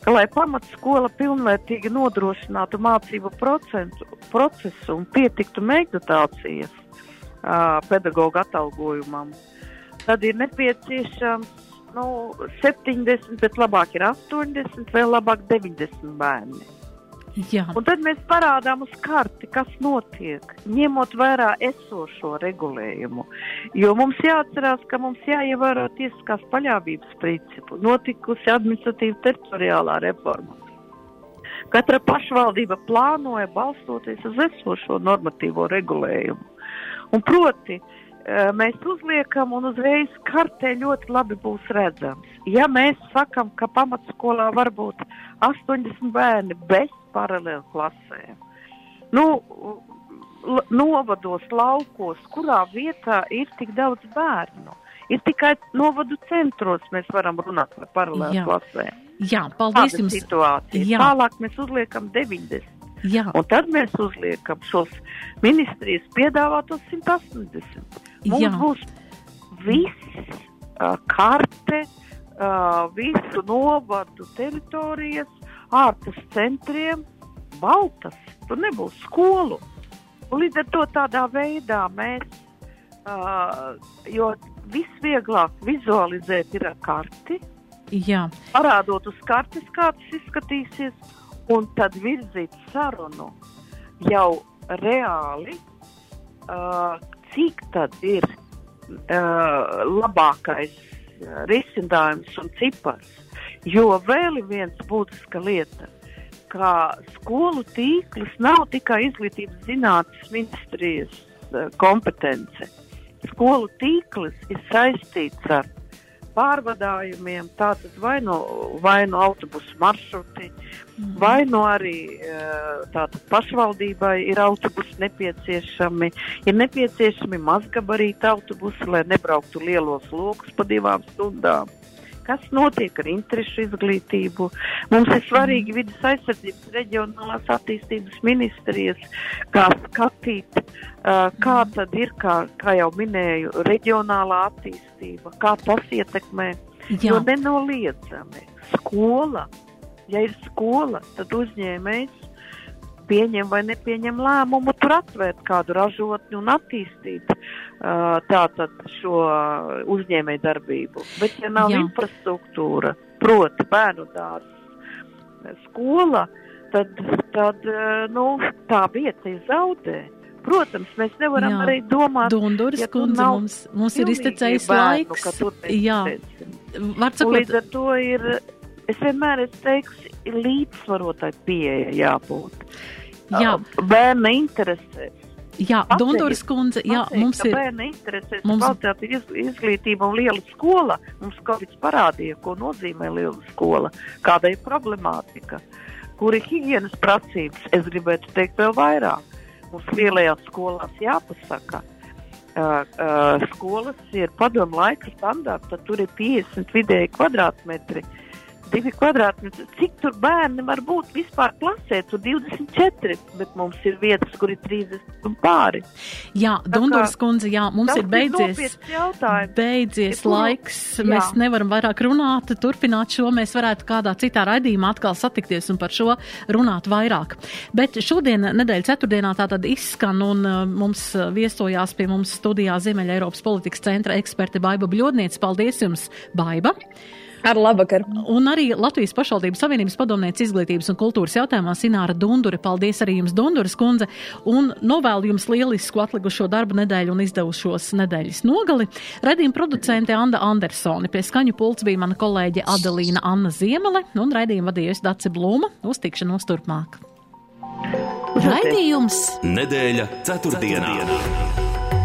Speaker 6: ka, lai pamatskola pilnvērtīgi nodrošinātu mācību procentu, procesu un pietiktu meditācijas uh, pedagoģa atalgojumam, tad ir nepieciešams nu, 70, bet labāk ir 80, vēl labāk 90 bērni.
Speaker 1: Jā,
Speaker 6: Un tad mēs parādām uz karti, kas notiek, ņemot vērā esošo regulējumu. Jo mums jāatcerās, ka mums jāievēro tiesiskās paļāvības principu, notikusi administratīva teritoriālā reforma. Katra pašvaldība plānoja balstoties uz esošo normatīvo regulējumu. Un proti, eh, mēs uzliekam un uzreiz kartē ļoti labi būs redzams. Ja mēs sakam, ka pamatskolā var būt 80 bērni bez paralēlu klasēm, nu, novados, laukos, kurā vietā ir tik daudz bērnu. Ir tikai novadu centros mēs varam runāt par paralēlu klasēm.
Speaker 1: jā paldies
Speaker 6: Tāda
Speaker 1: jums.
Speaker 6: situācija.
Speaker 1: Jā.
Speaker 6: Tālāk mēs uzliekam 90.
Speaker 1: Jā,
Speaker 6: Un tad mēs uzliekam šos ministrijas piedāvātos 180. Mums
Speaker 1: Jā.
Speaker 6: būs viss uh, karte, uh, visu novadu teritorijas, ārpus centriem, baltas. Tur nebūs skolu. Līdz ar to tādā veidā mēs, uh, jo visvieglāk vizualizēt ir ar karti,
Speaker 1: jā,
Speaker 6: parādot uz kartes, kā tas izskatīsies, un tad virzīt sarunu jau reāli, uh, cik tad ir uh, labākais risinājums un cipars. Jo vēl ir viens būtiska lieta, ka skolu tīkls nav tikai izglītības zinātnes ministrijas uh, kompetence. Skolu tīkls ir saistīts ar pārvadājumiem, tātad vai no, vai no autobusu maršruti, vai no arī eh, tātad pašvaldībai ir autobusi nepieciešami, ir nepieciešami mazgabarīti autobusi, lai nebrauktu lielos lokus pa divām stundām. Kas notiek ar interešu izglītību? Mums ir svarīgi vidas aizsardzības reģionālās attīstības ministrijas, kā skatīt, uh, kā tad ir, kā, kā jau minēju, reģionālā attīstība, kā tas ietekmē.
Speaker 1: jā.
Speaker 6: Jo nenoliedzami skola, ja ir skola, tad uzņēmējs pieņem vai nepieņem lēmumu tur atvērt kādu ražotni un attīstīt tātad šo uzņēmēju darbību. Bet ja nav
Speaker 1: Jā.
Speaker 6: Infrastruktūra, proti bērnu dārzs, skola, tad, tad nu, tā vieta ir zaudē. Protams, mēs nevaram
Speaker 1: Jā.
Speaker 6: arī domāt,
Speaker 1: Dunduris
Speaker 6: ja
Speaker 1: kundze, mums, mums ir iztecējis laiks. Jā, var sakot,
Speaker 6: līdz ar to ir, es vienmēr esmu teiks, līdzsvarotai pieeja jābūt.
Speaker 1: jā,
Speaker 6: Bērna interesēs
Speaker 1: Jā, Dunduras kundze, jā,
Speaker 6: Pateikt,
Speaker 1: mums ir.
Speaker 6: Bērni interesēs
Speaker 1: mums-
Speaker 6: kvalitāti iz, izglītība un liela skola. Mums Covid parādīja, ko nozīmē liela skola, kāda ir problemātika, kur ir higienas prasības. Es gribētu teikt vēl vairāk. Mums lielajās skolās jāpasaka. Uh, uh, skolas ir padomu laika standarta, tur ir 50 vidēji kvadrātmetri. Divi kvadrātmetri. Cik tur bērni var būt vispār klasē? Tur 24, bet mums ir vietas, kur ir 30 un pāri.
Speaker 1: Jā, Dunduras kundze, jā, mums ir beidzies. Beidzies
Speaker 6: Ja,
Speaker 1: laiks,
Speaker 6: jā.
Speaker 1: mēs nevaram vairāk runāt, turpināt šo. Mēs varētu kādā citā raidījumā atkal satikties un par šo runāt vairāk. Bet šodien, nedēļas ceturtdienā, tā tad izskan un uh, mums uh, viesojās pie mums studijā Ziemeļa Eiropas politikas centra eksperte Baiba Bļodniec. Paldies jums, Baiba!
Speaker 3: Ar labvakar!
Speaker 1: Un arī Latvijas pašvaldības savienības padomniece izglītības un kultūras jautājumā Sināra Dundure. Paldies arī jums, Dunduras kundze, un novēlu jums lielisku atlikušo darbu nedēļu un izdevušos nedēļas nogali. Redījuma producente Anda Andersoni, pie skaņu pults bija mana kolēģe Adelīna Anna Ziemele, un redījuma vadījusi Daci Blūma. Uz tikšanos turpmāk!
Speaker 2: Raidījums Nedēļa ceturtdienā.